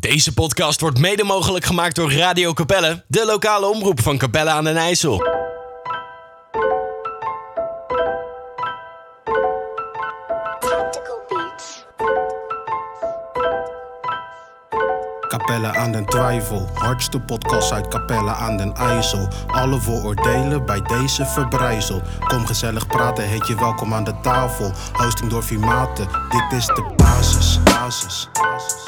Deze podcast wordt mede mogelijk gemaakt door Radio Capelle, de lokale omroep van Capelle aan den IJssel. Tactical Beats. Capelle aan den Twijfel, hardste podcast uit Capelle aan den IJssel. Alle vooroordelen bij deze verbrijzel. Kom gezellig praten, heet je welkom aan de tafel. Hosting door Vimaten, dit is de basis, basis, basis.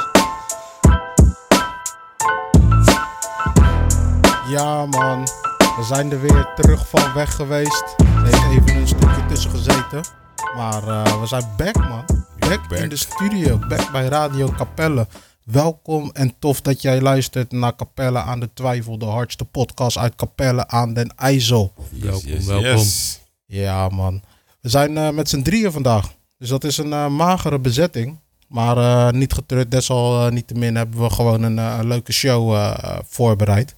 Ja man, we zijn er weer terug van weg geweest. Er heeft even een stukje tussen gezeten. Maar eh, we zijn back man. Back, in de studio, back bij Radio Capelle. Welkom en tof dat jij luistert naar Capelle aan de Twijfel. De hardste podcast uit Capelle aan den IJssel. Welkom, welkom. Ja man, we zijn eh, met z'n drieën vandaag. Dus dat is een eh, magere bezetting. Maar eh, niet getreurd, desalniettemin hebben we gewoon een, een leuke show eh, voorbereid.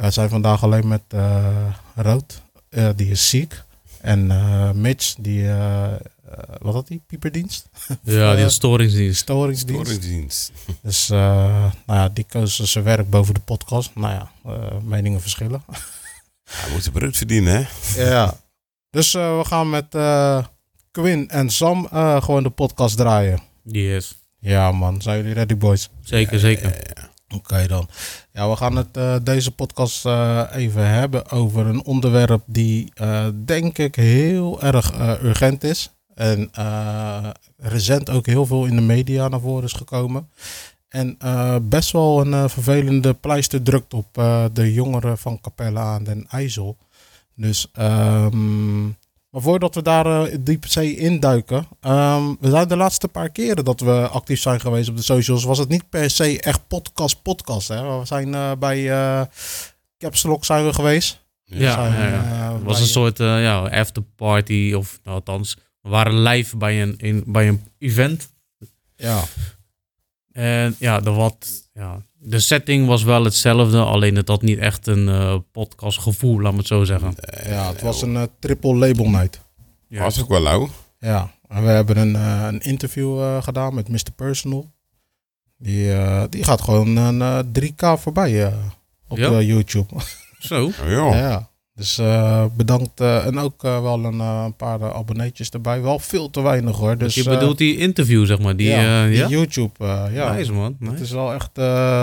We zijn vandaag alleen met eh, Rood, eh, die is ziek. En eh, Mitch, die, eh, eh, wat had die, pieperdienst? Ja, die storingsdienst. Storingsdienst. Storingsdienst. Dus eh, nou ja, die koos zijn werk boven de podcast. Nou ja, eh, meningen verschillen. Hij moet zijn brood verdienen, hè? ja. Dus eh, we gaan met eh, Quinn en Sam eh, gewoon de podcast draaien. Yes. Ja man, zijn jullie ready boys? Zeker, zeker. Oké dan. Ja, we gaan het eh, deze podcast eh, even hebben over een onderwerp die eh, denk ik heel erg urgent is. En recent ook heel veel in de media naar voren is gekomen. En best wel een vervelende pleister drukt op de jongeren van Capelle aan den IJssel. Dus, ehm, maar voordat we daar eh, diep zee induiken. ehm, we zijn de laatste paar keren dat we actief zijn geweest op de socials. Was het niet per se echt podcast, podcast. Hè? We zijn eh, bij eh Caps Lock zijn we geweest. Ja, zijn, ja, eh, Het was bij- een soort uh, ja, afterparty, of nou, althans, we waren live bij een, in, bij een event. Ja, En ja, de, wat, ja, de setting was wel hetzelfde, alleen het had niet echt een eh podcastgevoel, laat me het zo zeggen. ja, het was een eh, triple label night. Ja. Was ook wel lauw. Ja, en we hebben een, eh, een interview eh, gedaan met Mr. Personal. Die, eh, die gaat gewoon een eh, 3K voorbij eh, op Ja? eh, YouTube. Zo. Oh. Ja, dus eh, bedankt. eh, en ook eh, wel een, een paar abonneetjes erbij. Wel veel te weinig hoor. Dus, je bedoelt die interview, zeg maar. Die, ja, die ja? YouTube. ja, Nice, man. Het Nice. is wel echt,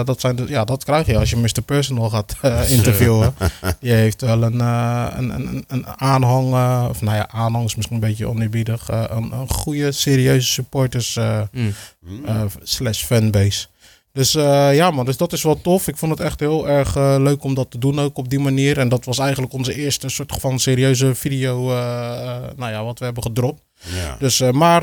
dat, zijn de, ja, dat krijg je als je Mr. Personal gaat interviewen. Die heeft wel een, een, een, een aanhang, of nou ja, aanhang is misschien een beetje oneerbiedig. een, een goede, serieuze supporters Mm. slash fanbase. Dus eh, ja man, dus dat is wel tof. Ik vond het echt heel erg eh, leuk om dat te doen ook op die manier. En dat was eigenlijk onze eerste soort van serieuze video, eh, nou ja, wat we hebben gedropt. Ja. Dus, maar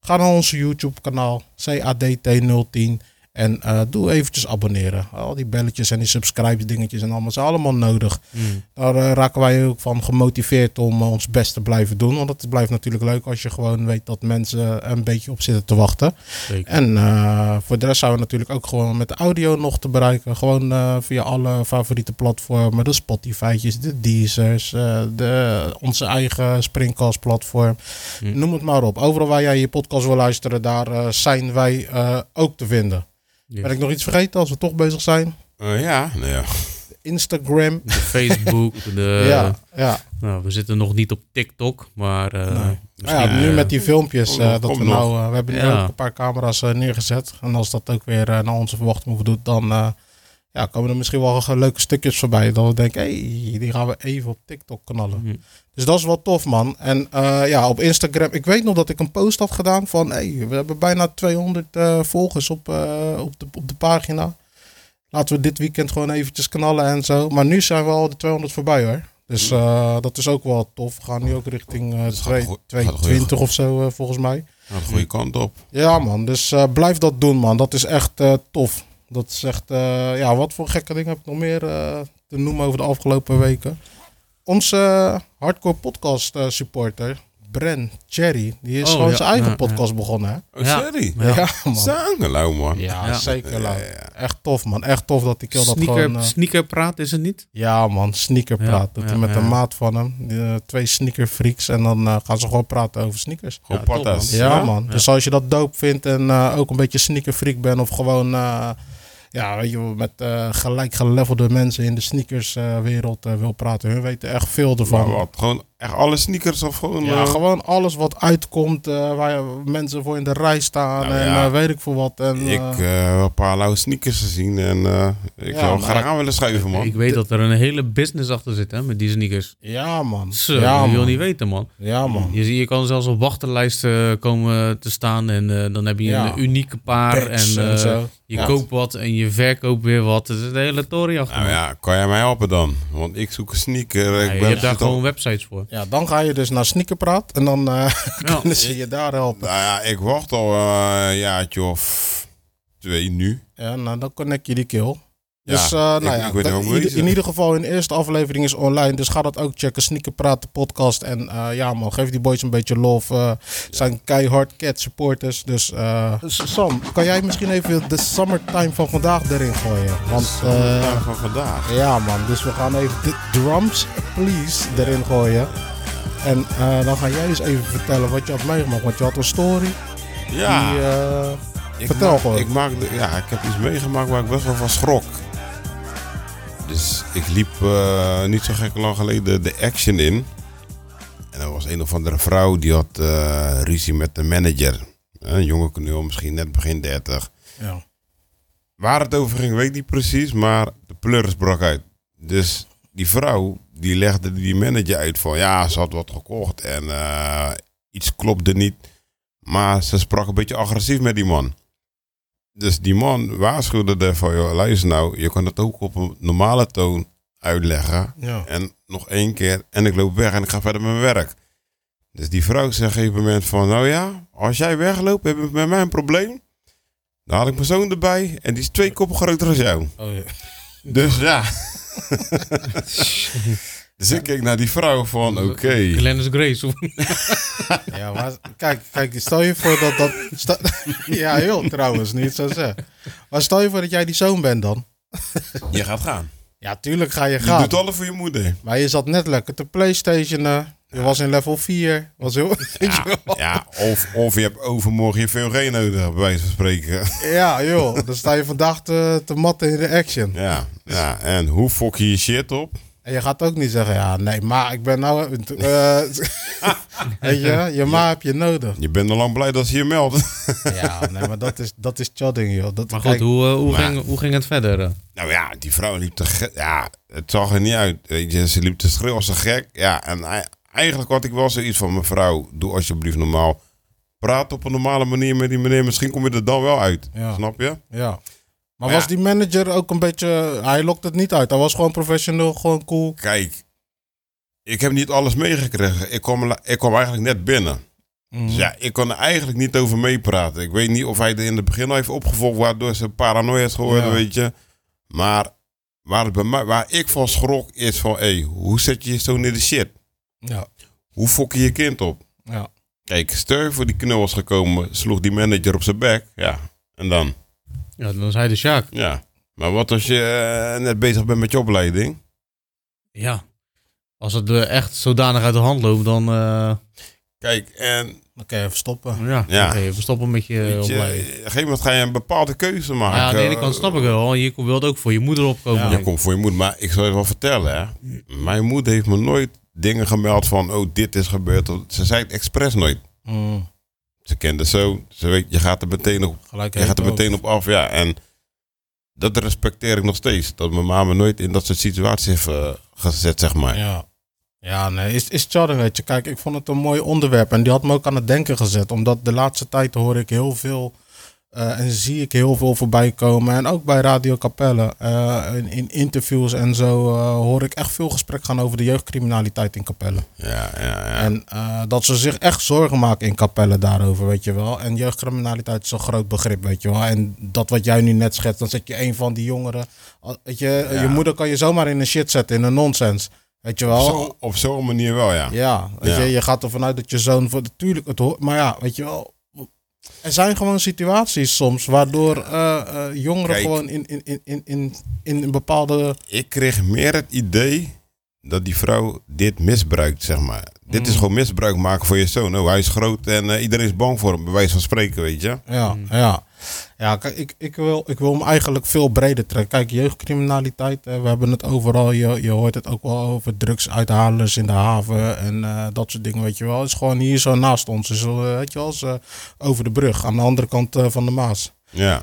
ga naar onze YouTube kanaal, CADT010. En eh, doe eventjes abonneren. Al die belletjes en die subscribe dingetjes en allemaal zijn allemaal nodig. Mm. Daar eh, raken wij ook van gemotiveerd om eh, ons best te blijven doen. Want het blijft natuurlijk leuk als je gewoon weet dat mensen een beetje op zitten te wachten. Zeker. En voor de rest zijn we natuurlijk ook gewoon met de audio nog te bereiken. Gewoon via alle favoriete platformen. De Spotify'tjes, de Deezers, de, onze eigen Springcast platform. Hm. Noem het maar op. Overal waar jij je podcast wil luisteren, daar zijn wij ook te vinden. Ben ik nog iets vergeten als we toch bezig zijn? Eh, ja, nou ja. Instagram. De Facebook, de, ja, ja. nou, we zitten nog niet op TikTok, maar eh, Nee. Nou ja, nu eh, met die filmpjes eh, nog, dat we nou, we hebben nu Ja. ook een paar camera's neergezet. En als dat ook weer naar onze verwachting voldoet, dan ja, komen er misschien wel leuke stukjes voorbij. Dat we denken, hé, hey, die gaan we even op TikTok knallen. hm. Dus dat is wel tof, man. En eh, ja, op Instagram, ik weet nog dat ik een post had gedaan van, hey, we hebben bijna 200 eh, volgers op, eh, op, de, op de pagina. Laten we dit weekend gewoon eventjes knallen en zo. Maar nu zijn we al de 200 voorbij, hoor. Dus eh, dat is ook wel tof. We gaan nu ook richting eh Dat gaat twee- goed- gaat 220 of zo, volgens mij. De goede kant op. Ja, man. Dus blijf dat doen, man. Dat is echt tof. Dat is echt, eh, ja, wat voor gekke dingen heb ik nog meer eh, te noemen over de afgelopen weken? Onze eh, hardcore podcast eh, supporter, Bren Cherry, die is Oh, gewoon ja, zijn eigen ja, podcast begonnen, hè? Oh, Ja. sorry. Ja. man. Zangen lauw, man. Ja, Ja. zeker. Lauw. ja, ja. echt tof, man. Echt tof dat die kill dat Sneaker, gewoon... eh, sneakerpraat is het niet? ja, man. Sneakerpraat. Ja, Doet ja, hij met ja. een maat van hem. Die, twee sneakerfreaks. En dan gaan ze gewoon praten over sneakers. Gewoon Ja, top. Ja, man. Dus als je dat dope vindt en eh, ook een beetje sneakerfreak bent of gewoon... ja, weet je, met gelevelde mensen in de sneakerswereld eh wil praten. Hun weten echt veel ervan. Maar wat? Gewoon echt alle sneakers of gewoon... Ja, eh, gewoon alles wat uitkomt, eh, waar je- mensen voor in de rij staan Nou en ja. eh, weet ik veel wat. En, Ik eh, heb een paar oude sneakers gezien en eh, ik Ja, zou graag aan willen schuiven, man. Ik weet dat er een hele business achter zit hè, met die sneakers. ja, man. Zo, ja, wil je man. niet weten, man. Ja, man. Je, ziet, je kan zelfs op wachterlijsten komen te staan en eh, dan heb je Ja. een unieke paar en, Packs en eh, zo. je Ja. koopt wat en je verkoopt weer wat. Het is de hele tory achter. Nou man. ja, kan jij mij helpen dan? Want ik zoek een sneaker. Ja, ik je ben hebt daar gewoon websites voor. Ja, dan ga je dus naar Sneakerpraat en dan eh Ja. kunnen ze je daar helpen. Nou ja, ik wacht al eh, een jaartje of twee nu. Ja, nou, dan connect je die Ja, Dus, eh, nou ik- ja, dat- wel in, ieder- in ieder geval, hun eerste aflevering is online. Dus ga dat ook checken. Sneakerpraat, de podcast. En eh, ja, man, geef die boys een beetje love. eh zijn keihard cat supporters. Dus eh, Sam, kan jij misschien even de summertime van vandaag erin gooien? Want eh, Ja, van vandaag. ja, man, dus we gaan even de drums, please, erin gooien. En eh, dan ga jij eens even vertellen wat je had meegemaakt. Want je had een story. Ja, Die, ik vertel maak- gewoon. Ik, maak ja, ik heb iets meegemaakt waar ik best wel van schrok. Dus ik liep eh, niet zo gek lang geleden de action in. En er was een of andere vrouw die had eh, ruzie met de manager. Een jonge knul, misschien net begin 30. ja. Waar het over ging, weet ik niet precies, maar de pleuris brak uit. Dus die vrouw, die legde die manager uit van, ja, ze had wat gekocht en eh, iets klopte niet. Maar ze sprak een beetje agressief met die man. Dus die man waarschuwde ervan, joh, luister nou, je kan het ook op een normale toon uitleggen. Ja. En nog één keer, en ik loop weg en ik ga verder met mijn werk. Dus die vrouw zegt op een gegeven moment van, nou ja, als jij wegloopt, heb je met mij een probleem. Dan haal ik mijn zoon erbij en die is twee koppen groter dan jou. Oh, ja. Dus ja. dus ik keek naar die vrouw van, oké. Glennis Grace. of- Ja, maar kijk, kijk, stel je voor dat dat... ja, heel trouwens, niet zo zeg. Maar stel je voor dat jij die zoon bent dan. Je gaat gaan. Ja, tuurlijk ga je Je gaan. doet alles voor je moeder. Maar je zat net lekker te playstationen. Je was in level 4. Was heel... je. Ja, of, of je hebt overmorgen je VOG nodig, bij wijze van spreken. Ja, joh. Dan sta je vandaag te, te matten in de action. Ja, ja, en hoe fok je je shit op? En je gaat ook niet zeggen, ja, nee, maar ik ben nou... eh, weet je, je ma heb je nodig. Je bent al lang blij dat ze je melden. Ja, nee, maar dat is, dat is chodding, joh. Dat, Maar goed, kijk, hoe, eh, hoe, Maar- ging, hoe ging het verder? eh? Nou ja, die vrouw liep te gek. Ja, het zag er niet uit. Weet je, ze liep te schreeuwen als een gek. Ja, en ei- eigenlijk had ik wel zoiets van... Mevrouw, doe alsjeblieft normaal. Praat op een normale manier met die meneer. Misschien kom je er dan wel uit. Ja. Snap je? Ja. Maar was die manager ook een beetje... Hij lokt het niet uit. Hij was gewoon professioneel, gewoon cool. Kijk, ik heb niet alles meegekregen. Ik kwam, ik kwam eigenlijk net binnen. Mhm. Dus ja, ik kon er eigenlijk niet over meepraten. Ik weet niet of hij er in het begin al heeft opgevolgd... waardoor ze paranoia is geworden, Ja. weet je. Maar waar, het bij mij, waar ik van schrok is van... Hé, hoe zet je je zo in de shit? Ja, Hoe fok je je kind op? ja. Kijk, stel je voor die knul was gekomen, sloeg die manager op zijn bek. Ja, en dan? Ja, dan zei de Sjaak. Ja. Maar wat als je eh, net bezig bent met je opleiding? Ja. Als het eh, echt zodanig uit de hand loopt, dan eh, Kijk, en Dan kan je even stoppen. ja, Ja. oké, we stoppen met je je, op opleiding. een gegeven moment ga je een bepaalde keuze maken. Ja, aan de ene kant snap ik wel. Je wilt ook voor je moeder opkomen. Ja. Je komt voor je moeder, maar ik zal je wel vertellen. Hè. Mijn moeder heeft me nooit dingen gemeld van, oh, dit is gebeurd. Ze zei het expres nooit. Mm, Ze kende zo, ze weet, je gaat er meteen op gelijk Je gaat er meteen op af, ja. En dat respecteer ik nog steeds. Dat mijn mama me nooit in dat soort situaties heeft eh, gezet, zeg maar. Ja. Ja, nee, is, is charming, weet je. Kijk, ik vond het een mooi onderwerp en die had me ook aan het denken gezet. Omdat de laatste tijd hoor ik heel veel eh, en zie ik heel veel voorbij komen. En ook bij Radio Capelle, eh, in, in interviews en zo, eh, hoor ik echt veel gesprek gaan over de jeugdcriminaliteit in Capelle. Ja, ja, ja. En dat ze zich echt zorgen maken in Capelle daarover, weet je wel. En jeugdcriminaliteit is een groot begrip, weet je wel. En dat wat jij nu net schetst, dan zet je een van die jongeren... Weet je, Ja. je moeder kan je zomaar in een shit zetten, in een nonsens. Weet je wel. Op zo'n manier wel, ja. Ja, weet Ja. Je, je gaat ervan uit dat je zoon voor natuurlijk het hoort. Maar ja, weet je wel, Er zijn gewoon situaties soms waardoor eh, eh, jongeren Kijk. gewoon in, in, in, in, in, in een bepaalde... Ik kreeg meer het idee dat die vrouw dit misbruikt, zeg maar. Dit Mm. is gewoon misbruik maken voor je zoon. Oh, hij is groot en eh, iedereen is bang voor hem, bij wijze van spreken, weet je. Ja, ja. Ja, kijk, ik, ik, wil, ik wil hem eigenlijk veel breder trekken. Kijk, jeugdcriminaliteit, eh, we hebben het overal. Je, je hoort het ook wel over drugsuithalers in de haven en eh, dat soort dingen, weet je wel. Het is gewoon hier zo naast ons. Is, eh, weet je wel, is, over de brug, aan de andere kant van de Maas. Ja,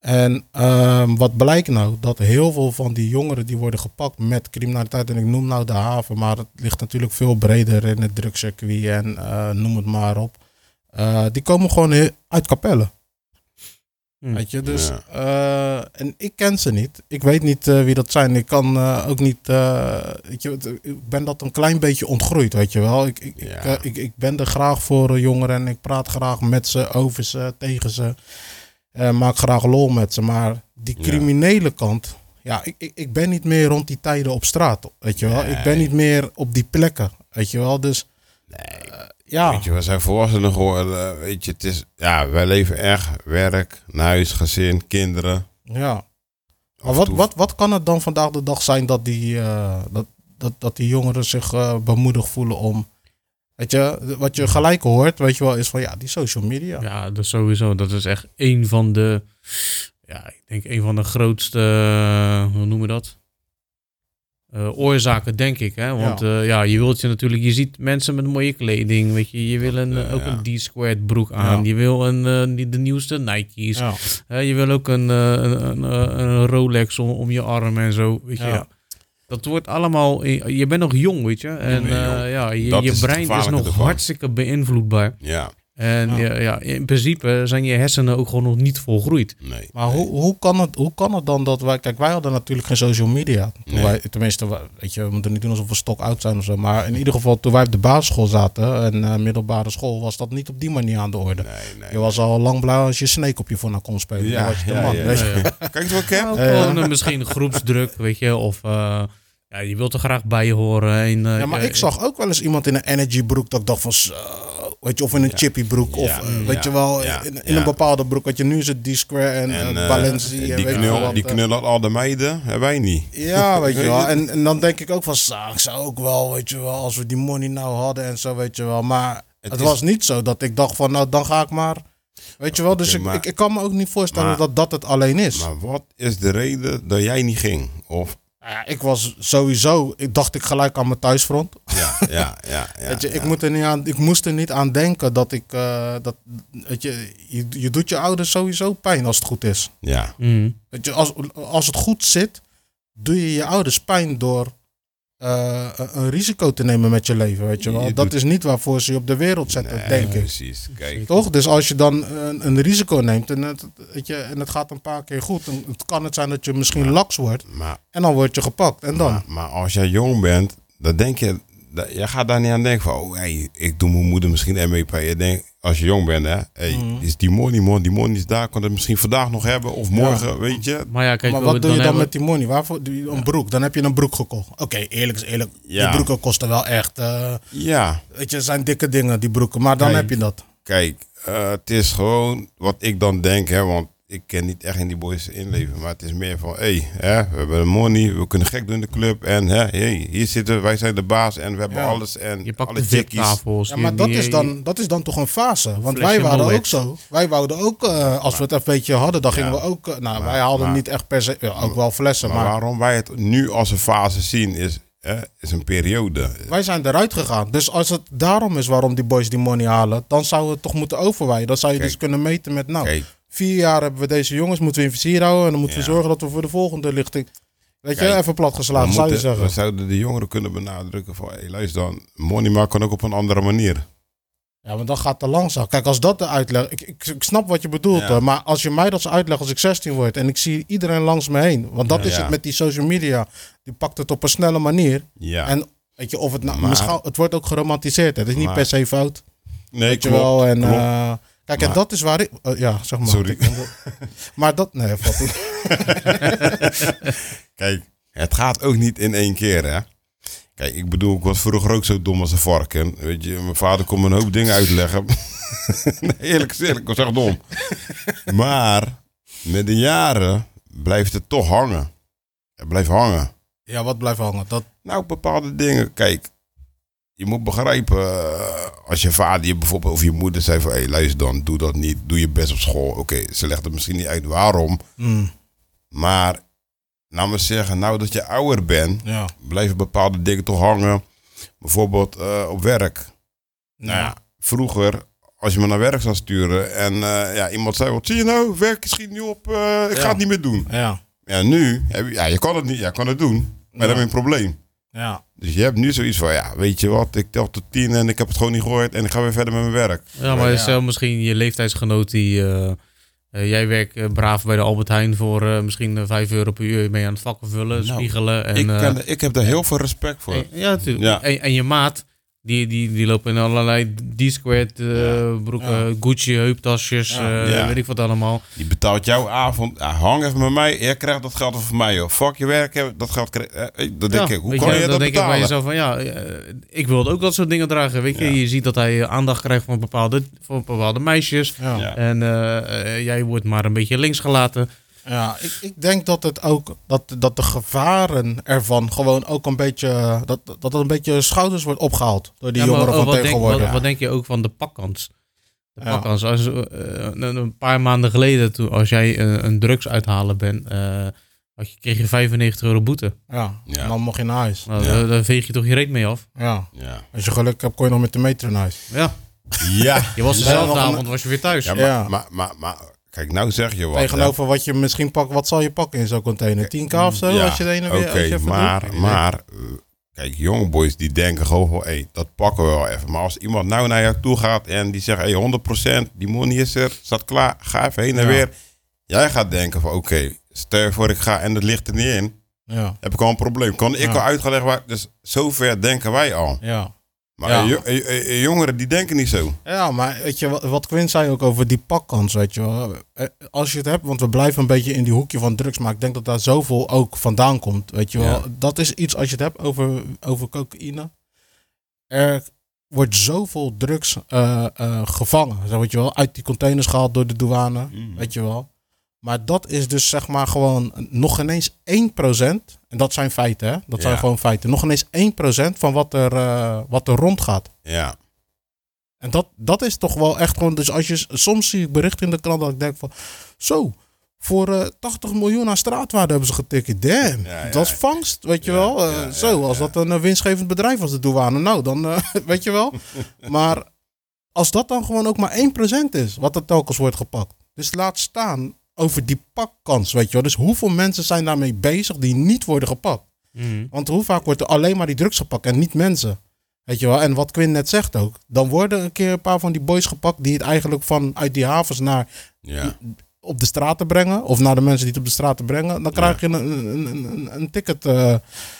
En ehm, wat blijkt nou? Dat heel veel van die jongeren die worden gepakt met criminaliteit. En ik noem nou de haven, maar het ligt natuurlijk veel breder in het drugscircuit en noem het maar op. Die komen gewoon uit Capelle. Hm. Weet je, dus. Ja. eh, en ik ken ze niet. Ik weet niet eh, wie dat zijn. Ik kan eh, ook niet. eh, weet je, ik ben dat een klein beetje ontgroeid, weet je wel. Ik, ik, ik, Ja. ik, ik ben er graag voor jongeren en ik praat graag met ze, over ze, tegen ze. Eh, maak graag lol met ze. Maar die Ja. criminele kant. Ja, ik, ik, ik ben niet meer rond die tijden op straat. Weet je wel. Ik ben Nee. niet meer op die plekken. Weet je wel. Dus. eh, ja. weet je, we zijn volwassenen geworden. Weet je, het is, ja, wij leven echt werk, huis, gezin, kinderen. Ja. Maar wat, wat, wat kan het dan vandaag de dag zijn dat die, eh, dat, dat, dat die jongeren zich eh, bemoedigd voelen om. Weet je, wat je gelijk hoort, weet je wel, is van ja, die social media. Ja, dat sowieso. Dat is echt een van de, ja, ik denk een van de grootste, eh, hoe noemen we dat? Eh, oorzaken, denk ik. Hè? Want ja. ja, je wilt je natuurlijk, je ziet mensen met mooie kleding, weet je. Je wil een, eh, ook ja. een D-squared broek aan. Ja. Je wil een, eh, de nieuwste Nike's. Je wil ook een, eh, een, een, Rolex om, om je arm en zo, weet je. Dat wordt allemaal, je bent nog jong, weet je. En eh, ja, je, je brein is nog ervan. hartstikke beïnvloedbaar. Ja, En Ja. ja. Ja, in principe zijn je hersenen ook gewoon nog niet volgroeid. nee. Maar hoe, hoe, kan het, hoe kan het dan dat wij. Kijk, wij hadden natuurlijk geen social media. Toen Nee. wij, tenminste, weet je, we moeten niet doen alsof we stok oud zijn of zo. Maar in ieder geval, toen wij op de basisschool zaten en eh, middelbare school, was dat niet op die manier aan de orde. Nee, nee. Je was al lang blauw als je Snake op je phone kon spelen. Ja, was je de ja, man. ja, weet je. Kijk eens wat ik heb. Ook Ja. gewoon eh, misschien groepsdruk, weet je. Of eh, ja, je wilt er graag bij horen. En, eh, Ja, maar eh, ik zag ook wel eens iemand in een energy broek dat ik dacht van zo, weet je, of in een chippy broek of eh, weet je wel, in, een bepaalde broek. Want je nu is het D-Square en, En eh, eh, Balenci en die, weet je knul, wel wat, die eh. knullen al de meiden, hebben wij niet. Ja, weet je wel. En, en dan denk ik ook van, ik zou ook wel, weet je wel, als we die money nou hadden en zo, weet je wel. Maar het, is- was niet zo dat ik dacht van, nou dan ga ik maar, weet je wel. Dus ik, maar- ik, ik kan me ook niet voorstellen maar- dat dat het alleen is. Maar wat is de reden dat jij niet ging? Of, ja, ik was sowieso, ik dacht ik gelijk aan mijn thuisfront. ja, ja, ja. ja, Weet je, ik, moet er niet aan, ik moest er niet aan denken dat ik. eh, dat, weet je, je, je doet je ouders sowieso pijn als het goed is. Ja, mm, Weet je, als, als het goed zit, doe je je ouders pijn door eh, een- risico te nemen met je leven. Weet je wel? Je dat doet- is niet waarvoor ze je op de wereld zetten, nee, denk ik. precies. Kijk, Toch? Dus als je dan een, een risico neemt en het, weet je, en het gaat een paar keer goed, dan kan het zijn dat je misschien laks wordt maar, en dan word je gepakt. En dan? maar, maar als jij jong bent, dan denk je, je gaat daar niet aan denken van, oh, hey, ik doe mijn moeder misschien MEP. Je denkt, als je jong bent, hè, hey, Mhm. is die money, man, die money is daar, kan het misschien vandaag nog hebben of morgen, weet je. maar ja, kijk, maar wat doe je dan hebben- met die money? Waarvoor? doe je Een broek. Dan heb je een broek gekocht. Oké, eerlijk is eerlijk. Ja. Die broeken kosten wel echt. eh, Ja, weet je, het zijn dikke dingen, die broeken. Maar dan heb je dat. kijk, eh, het is gewoon wat ik dan denk, hè, want ik ken niet echt in die boys inleven, maar het is meer van, hé, hey, we hebben money, we kunnen gek doen in de club en hè, hey, hier zitten wij zijn de baas en we hebben Ja. alles en je pakt alle de. VIP-tafels. Ja, maar dat die- is, dan, dat is dan toch een fase. Want wij waren ook zo. Wij wouden ook, eh, als we het een beetje hadden, dan gingen Ja. we ook. eh, nou, Maar- wij hadden maar- niet echt per se. Ja, ook wel flessen, Maar, maar, waarom wij het nu als een fase zien is, hè, is een periode. wij zijn eruit gegaan. Dus als het daarom is waarom die boys die money halen, dan zou het toch moeten overwijden. Dan zou je Kijk. dus kunnen meten met, nou, Kijk, vier jaar hebben we deze jongens, moeten we in vizier houden. En dan moeten we zorgen dat we voor de volgende lichting. Weet je, even plat geslagen, zou je zeggen. we zouden de jongeren kunnen benadrukken van, hey, luister dan, money maar kan ook op een andere manier. Ja, maar dan gaat het te langzaam. Kijk, als dat de uitleg... Ik, ik, ik snap wat je bedoelt, Ja. hoor, maar als je mij dat zo uitlegt als ik 16 word... en ik zie iedereen langs me heen... want dat Ja. is het met die social media. Die pakt het op een snelle manier. Ja, En weet je, of het nou... Maar- het wordt ook geromantiseerd. hè. Het is niet Maar- per se fout. nee, klopt, wel. En, klopt. eh, kijk, en dat is waar ik... eh, ja, zeg maar. Sorry. Maar dat... Nee, valt goed. Kijk, het gaat ook niet in één keer, hè. Kijk, ik bedoel, ik was vroeger ook zo dom als een varken. Weet je, mijn vader kon me een hoop dingen uitleggen. nee, eerlijk gezegd, ik was echt dom. maar met de jaren blijft het toch hangen. Het blijft hangen. Ja, wat blijft hangen? Dat, Nou, bepaalde dingen. Kijk, je moet begrijpen, eh, als je vader je bijvoorbeeld of je moeder zei van, hé, luister dan, doe dat niet, doe je best op school. Oké, ze legt het misschien niet uit waarom, mm, maar nou maar zeggen, nou dat je ouder bent, ja. blijven bepaalde dingen toch hangen. Bijvoorbeeld eh, op werk. Nou ja, vroeger, als je me naar werk zou sturen en eh, ja, iemand zei, wat zie je nou, werk schiet niet op, ik Ja. ga het niet meer doen. Ja, Ja, nu, heb je, ja, je kan het niet, ja, kan het doen, maar dan heb je een probleem. ja. Dus je hebt nu zoiets van, ja, weet je wat, ik tel tot tien en ik heb het gewoon niet gehoord en ik ga weer verder met mijn werk. Ja, maar Ja. stel misschien je leeftijdsgenoot die... eh, eh, jij werkt eh, braaf bij de Albert Heijn voor eh, misschien eh, 5 euro per uur. Je aan het vakken vullen, Nou, spiegelen. En, ik, ken- ik heb daar heel veel respect voor. en- ja, natuurlijk. Ja. En, en je maat, die, die, die lopen in allerlei D-squared eh, broeken, Ja. Gucci heuptasjes, Ja. eh, Ja. weet ik wat allemaal. Die betaalt jouw avond, hang even met mij, jij krijgt dat geld van mij, joh. Fuck je werk, dat geld krijg eh, Dan denk ik, hoe kan je, dan dat denk ik bij jezelf van ja, ik wilde ook dat soort dingen dragen. Weet je, je ziet dat hij aandacht krijgt van bepaalde, van bepaalde meisjes. En jij wordt maar een beetje links gelaten. Ja, ik, ik denk dat het ook dat, dat de gevaren ervan gewoon ook een beetje dat, dat het een beetje schouders wordt opgehaald door die Ja, maar, jongeren oh, van wat, denk, tegenwoordig. wat, wat denk je ook van de pakkans? De Ja. pakkans. Als, eh, een, paar maanden geleden, toen, als jij een, een drugs uithalen bent, eh, had je, kreeg je 95 euro boete. ja. Ja. en dan mocht je naar huis. Nou, Ja. daar, daar veeg je toch je reet mee af. Ja. Ja. Als je geluk hebt, kon je nog met de metro naar huis. Ja, Ja. je was Ja, dezelfde avond, was je weer thuis. Ja, maar, Ja. Maar, maar, maar, kijk, nou zeg je wat. Tegenover wat je misschien pakt, wat zal je pakken in zo'n container? 10k of zo? Ja, als je de ene weer Oké, maar, doet? maar eh, kijk, jonge boys die denken gewoon van, hé, dat pakken we wel even. Maar als iemand nou naar jou toe gaat en die zegt, hé, 100%, die money is er, staat klaar, ga even heen en Ja. weer. Jij gaat denken van, oké, stel je voor ik ga en het ligt er niet in, Ja, heb ik al een probleem. Kan ik Ja. al uitgelegd waar, dus zover denken wij al. ja. Maar Ja. eh, jo- eh, eh, jongeren die denken niet zo. Ja, maar weet je, wat, wat Quinn zei ook over die pakkans, weet je wel. Eh, Als je het hebt, want we blijven een beetje in die hoekje van drugs, maar ik denk dat daar zoveel ook vandaan komt, weet je wel. Ja. Dat is iets, als je het hebt over, over cocaïne. Er wordt zoveel drugs eh, eh, gevangen, zo weet je wel, uit die containers gehaald door de douane, Mm. weet je wel. Maar dat is dus zeg maar gewoon nog ineens 1%, en dat zijn feiten hè, dat zijn gewoon feiten, nog ineens 1% van wat er, eh, wat er rondgaat. Ja, En dat, dat is toch wel echt gewoon. Dus als je soms zie ik berichten in de krant dat ik denk van. Zo, voor eh 80 miljoen aan straatwaarde hebben ze getikt. Damn, Ja, ja. dat is vangst, weet je wel. Eh, zo, als dat een eh, winstgevend bedrijf was, de douane. Nou, dan eh, weet je wel. maar als dat dan gewoon ook maar 1% is, wat er telkens wordt gepakt. Dus laat staan over die pakkans, weet je wel. Dus hoeveel mensen zijn daarmee bezig die niet worden gepakt? Mhm. Want hoe vaak wordt er alleen maar die drugs gepakt en niet mensen? Weet je wel? En wat Quinn net zegt ook. Dan worden een keer een paar van die boys gepakt die het eigenlijk vanuit die havens naar ja. Op de straten brengen. Of naar de mensen die het op de straten brengen. Dan krijg je een, een, een, een, ticket eh,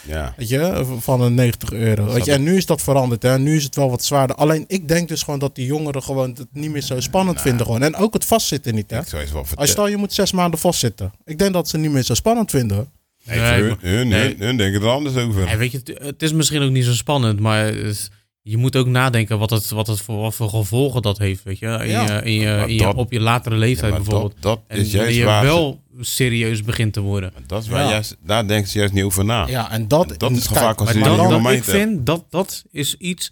ja. weet je, van een 90 euro. Weet je? En nu is dat veranderd. Hè? Nu is het wel wat zwaarder. Alleen ik denk dus gewoon dat die jongeren gewoon het niet meer zo spannend vinden. Gewoon. En ook het vastzitten niet. Hè? Ik zou eens wel Als je stel je moet zes maanden vastzitten. Ik denk dat ze het niet meer zo spannend vinden. Nee, Nee, hun, hun, nee. hun, hun denken er anders over. Ja, weet je, het, is misschien ook niet zo spannend, maar het- je moet ook nadenken wat het, wat het voor, wat voor gevolgen dat heeft, weet je. In Ja. je, in je, Maar in je- dat- op je latere leeftijd maar bijvoorbeeld. dat, dat En is wanneer juist je waar. ze- wel serieus begint te worden. dat is waar Ja. juist, daar denken ze juist niet over na. Ja, en dat, Dat is gevaar als Maar je maar jonge dan, ik vind dat dat is iets,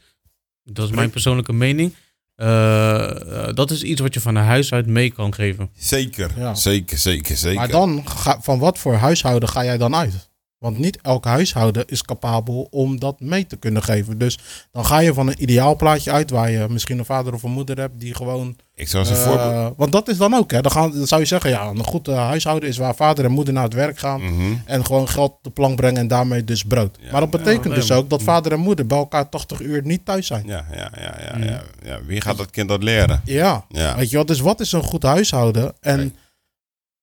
dat is mijn persoonlijke mening, eh, eh, dat is iets wat je van huis uit mee kan geven. Zeker, Ja. zeker, zeker, zeker. Maar dan, ga, van wat voor huishouden ga jij dan uit? Want niet elk huishouden is capabel om dat mee te kunnen geven. Dus dan ga je van een ideaalplaatje uit waar je misschien een vader of een moeder hebt die gewoon. ik zou ze eh, voorbeeld... want dat is dan ook, hè? Dan, gaan, dan zou je zeggen, ja, een goed eh, huishouden is waar vader en moeder naar het werk gaan. Mhm. En gewoon geld de plank brengen en daarmee dus brood. Ja, maar dat betekent ja, dus ook dat vader en moeder bij elkaar 80 uur niet thuis zijn. Ja, ja, ja, ja, ja, ja. Wie gaat dat kind dat leren? Ja. Ja. Weet je wel, dus wat is een goed huishouden? En.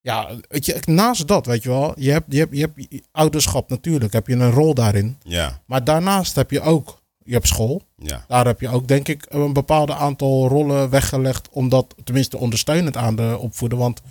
Ja, weet je, naast dat, weet je wel, je hebt, je hebt, je hebt ouderschap natuurlijk, heb je een rol daarin. Ja, Maar daarnaast heb je ook, je hebt school. ja. Daar heb je ook, denk ik, een bepaalde aantal rollen weggelegd om dat tenminste ondersteunend aan de opvoeden. Want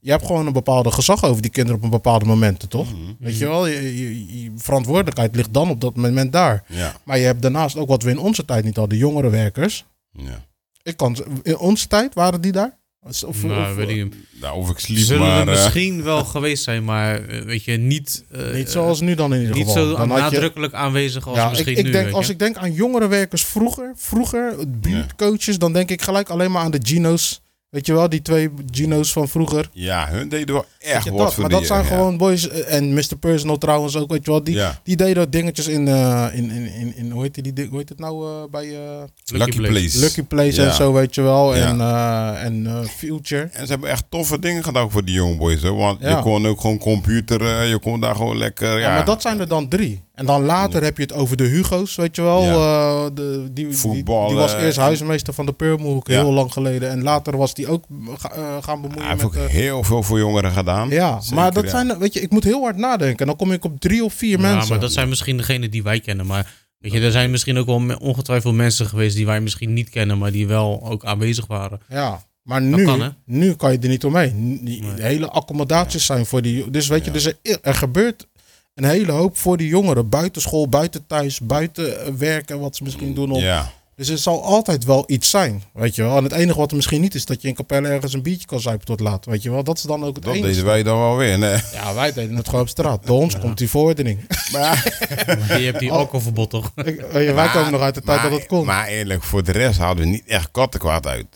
je hebt gewoon een bepaalde gezag over die kinderen op een bepaalde momenten, toch? Mhm. Weet je wel, je, je- je verantwoordelijkheid ligt dan op dat moment daar. Ja. Maar je hebt daarnaast ook wat we in onze tijd niet hadden, jongere werkers. ja. Ik kan, in onze tijd waren die daar? Of, of- Nou, weet ik niet. Nou, of ik sliep, zullen maar... er eh, misschien wel geweest zijn, maar eh, weet je, niet, eh, niet zoals nu dan in ieder niet geval. zo Dan had je- nadrukkelijk aanwezig als Ja, misschien ik nu. denk, weet als ik denk aan jongere werkers vroeger, vroeger, buurtcoaches, dan denk ik gelijk alleen maar aan de Gino's. Weet je wel, die twee Gino's van vroeger. Ja, hun deden wel echt wat dat? Maar dat zijn ja. gewoon boys. eh, En Mr. Personal trouwens ook, weet je wel. Die, Ja. die deden dingetjes in, eh, in, in, in, in, hoe heet die, hoe heet het nou eh, bij eh, Lucky Place. Lucky Place Ja. en zo, weet je wel. Ja. En, eh, en eh, Future. En ze hebben echt toffe dingen gedaan voor die jonge boys. Hè? Want Ja. je kon ook gewoon computeren. Je kon daar gewoon lekker... Ja, Ja. maar dat zijn er dan drie. En dan later heb je het over de Hugo's, weet je wel. Ja. eh, de, die, die, Voetballen. die was eerst huismeester van de Purmerhoek, Ja. heel lang geleden. En later was die ook ga- eh, gaan bemoeien Hij heeft met... ook eh, heel veel voor jongeren gedaan. ja, Zeker, maar dat ja. zijn, weet je, ik moet heel hard nadenken. En dan kom ik op drie of vier Ja, mensen. maar dat zijn misschien degenen die wij kennen. Maar weet je, er zijn misschien ook wel ongetwijfeld mensen geweest die wij misschien niet kennen, maar die wel ook aanwezig waren. Ja, maar nu, kan, nu kan je er niet omheen. Die, Nee. Hele accommodaties zijn voor die... Dus weet je, dus er, er gebeurt een hele hoop voor die jongeren. Buiten school, buiten thuis, buiten eh, werken, wat ze misschien doen. Op. Ja. Dus er zal altijd wel iets zijn, weet je wel. En het enige wat er misschien niet is, dat je in Capelle ergens een biertje kan zuipen tot laat, weet je wel. Dat is dan ook het Dat enige. deden wij dan wel weer. Nee. Ja, wij deden het gewoon op straat. Bij ons komt die verordening. Maar je hebt die Oh. alcoholverbod toch? Ik- je, wij Maar- komen nog uit de tijd maar, dat het kon. Maar eerlijk, voor de rest hadden we niet echt kattenkwaad uit.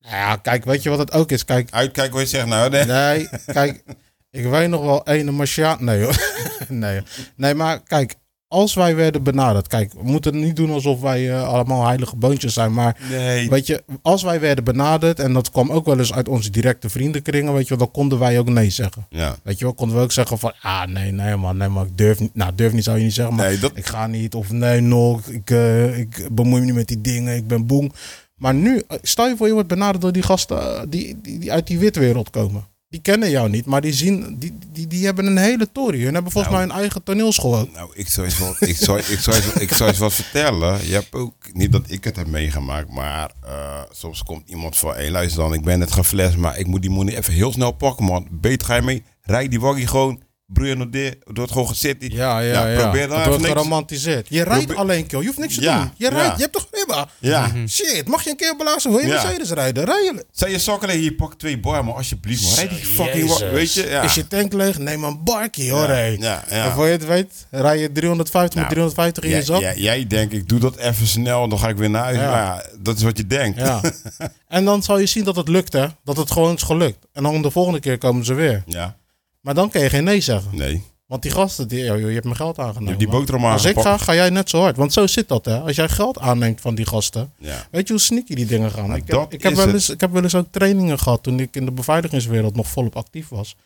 Nou ja, kijk, weet je wat het ook is? Kijk, Uitkijk wat je zegt nou. Nee. Nee, kijk, ik weet nog wel ene Martiaan. Nee hoor. nee, hoor. nee, maar kijk, als wij werden benaderd. Kijk, we moeten niet doen alsof wij eh, allemaal heilige boontjes zijn. Maar nee. weet je, als wij werden benaderd. En dat kwam ook wel eens uit onze directe vriendenkringen. Weet je wel, dan konden wij ook nee zeggen. Ja. Weet je wel, konden we ook zeggen van. Ah, nee, nee man, nee man, ik durf niet. Nou, durf niet zou je niet zeggen. Maar Nee, dat, ik ga niet. Of nee, nog. Ik, eh, ik bemoei me niet met die dingen. Ik ben boem. Maar nu, eh, stel je voor je wordt benaderd door die gasten die, die, die uit die witwereld komen. Die kennen jou niet, maar die zien, die, die, die hebben een hele tory. Hun hebben volgens Nou. mij een eigen toneelschool ook. nou, ik zou, eens wat, ik, zou, ik, zou eens, ik zou eens wat vertellen. Je hebt ook, niet dat ik het heb meegemaakt, maar eh, soms komt iemand van, hé luister dan, ik ben net geflasht, maar ik moet die money even heel snel pakken, man. Beter ga je mee, rijd die waggie gewoon, broer nog dit, wordt gewoon gezet. Ja, ja, ja. Probeer dan het wordt niks. geromantiseerd. Je rijdt Probeer- alleen, kill. Je hoeft niks te Ja, doen. Je, ja. rijdt, je hebt toch ribba? Ja. Shit, mag je een keer blazen? Wil je Ja. Mercedes rijden? Rij je. Zei je sokken hier, pak twee bar, maar alsjeblieft, man. Rijd die fucking Jezus. wa- weet je? Ja. Is je tank leeg? Neem een barkie hoor. ja, hé. ja, En ja. voor je het weet, rij je 350 met Nou, 350 in je zak. jij, jij denkt, ik doe dat even snel, dan ga ik weer naar huis. Ja. Maar ja, dat is wat je denkt. Ja. en dan zal je zien dat het lukt, hè? Dat het gewoon is gelukt. En dan de volgende keer komen ze weer. Ja, Maar dan kun je geen nee zeggen. nee. Want die gasten, die, joh, je hebt mijn geld Je aangenomen. hebt die boterham Als ik ga, ga jij net zo hard. Want zo zit dat, hè? Als jij geld aanneemt van die gasten. Ja. Weet je hoe sneaky die dingen gaan? Nou, ik, heb, ik, heb wel eens, ik heb wel eens ook trainingen gehad toen ik in de beveiligingswereld nog volop actief was.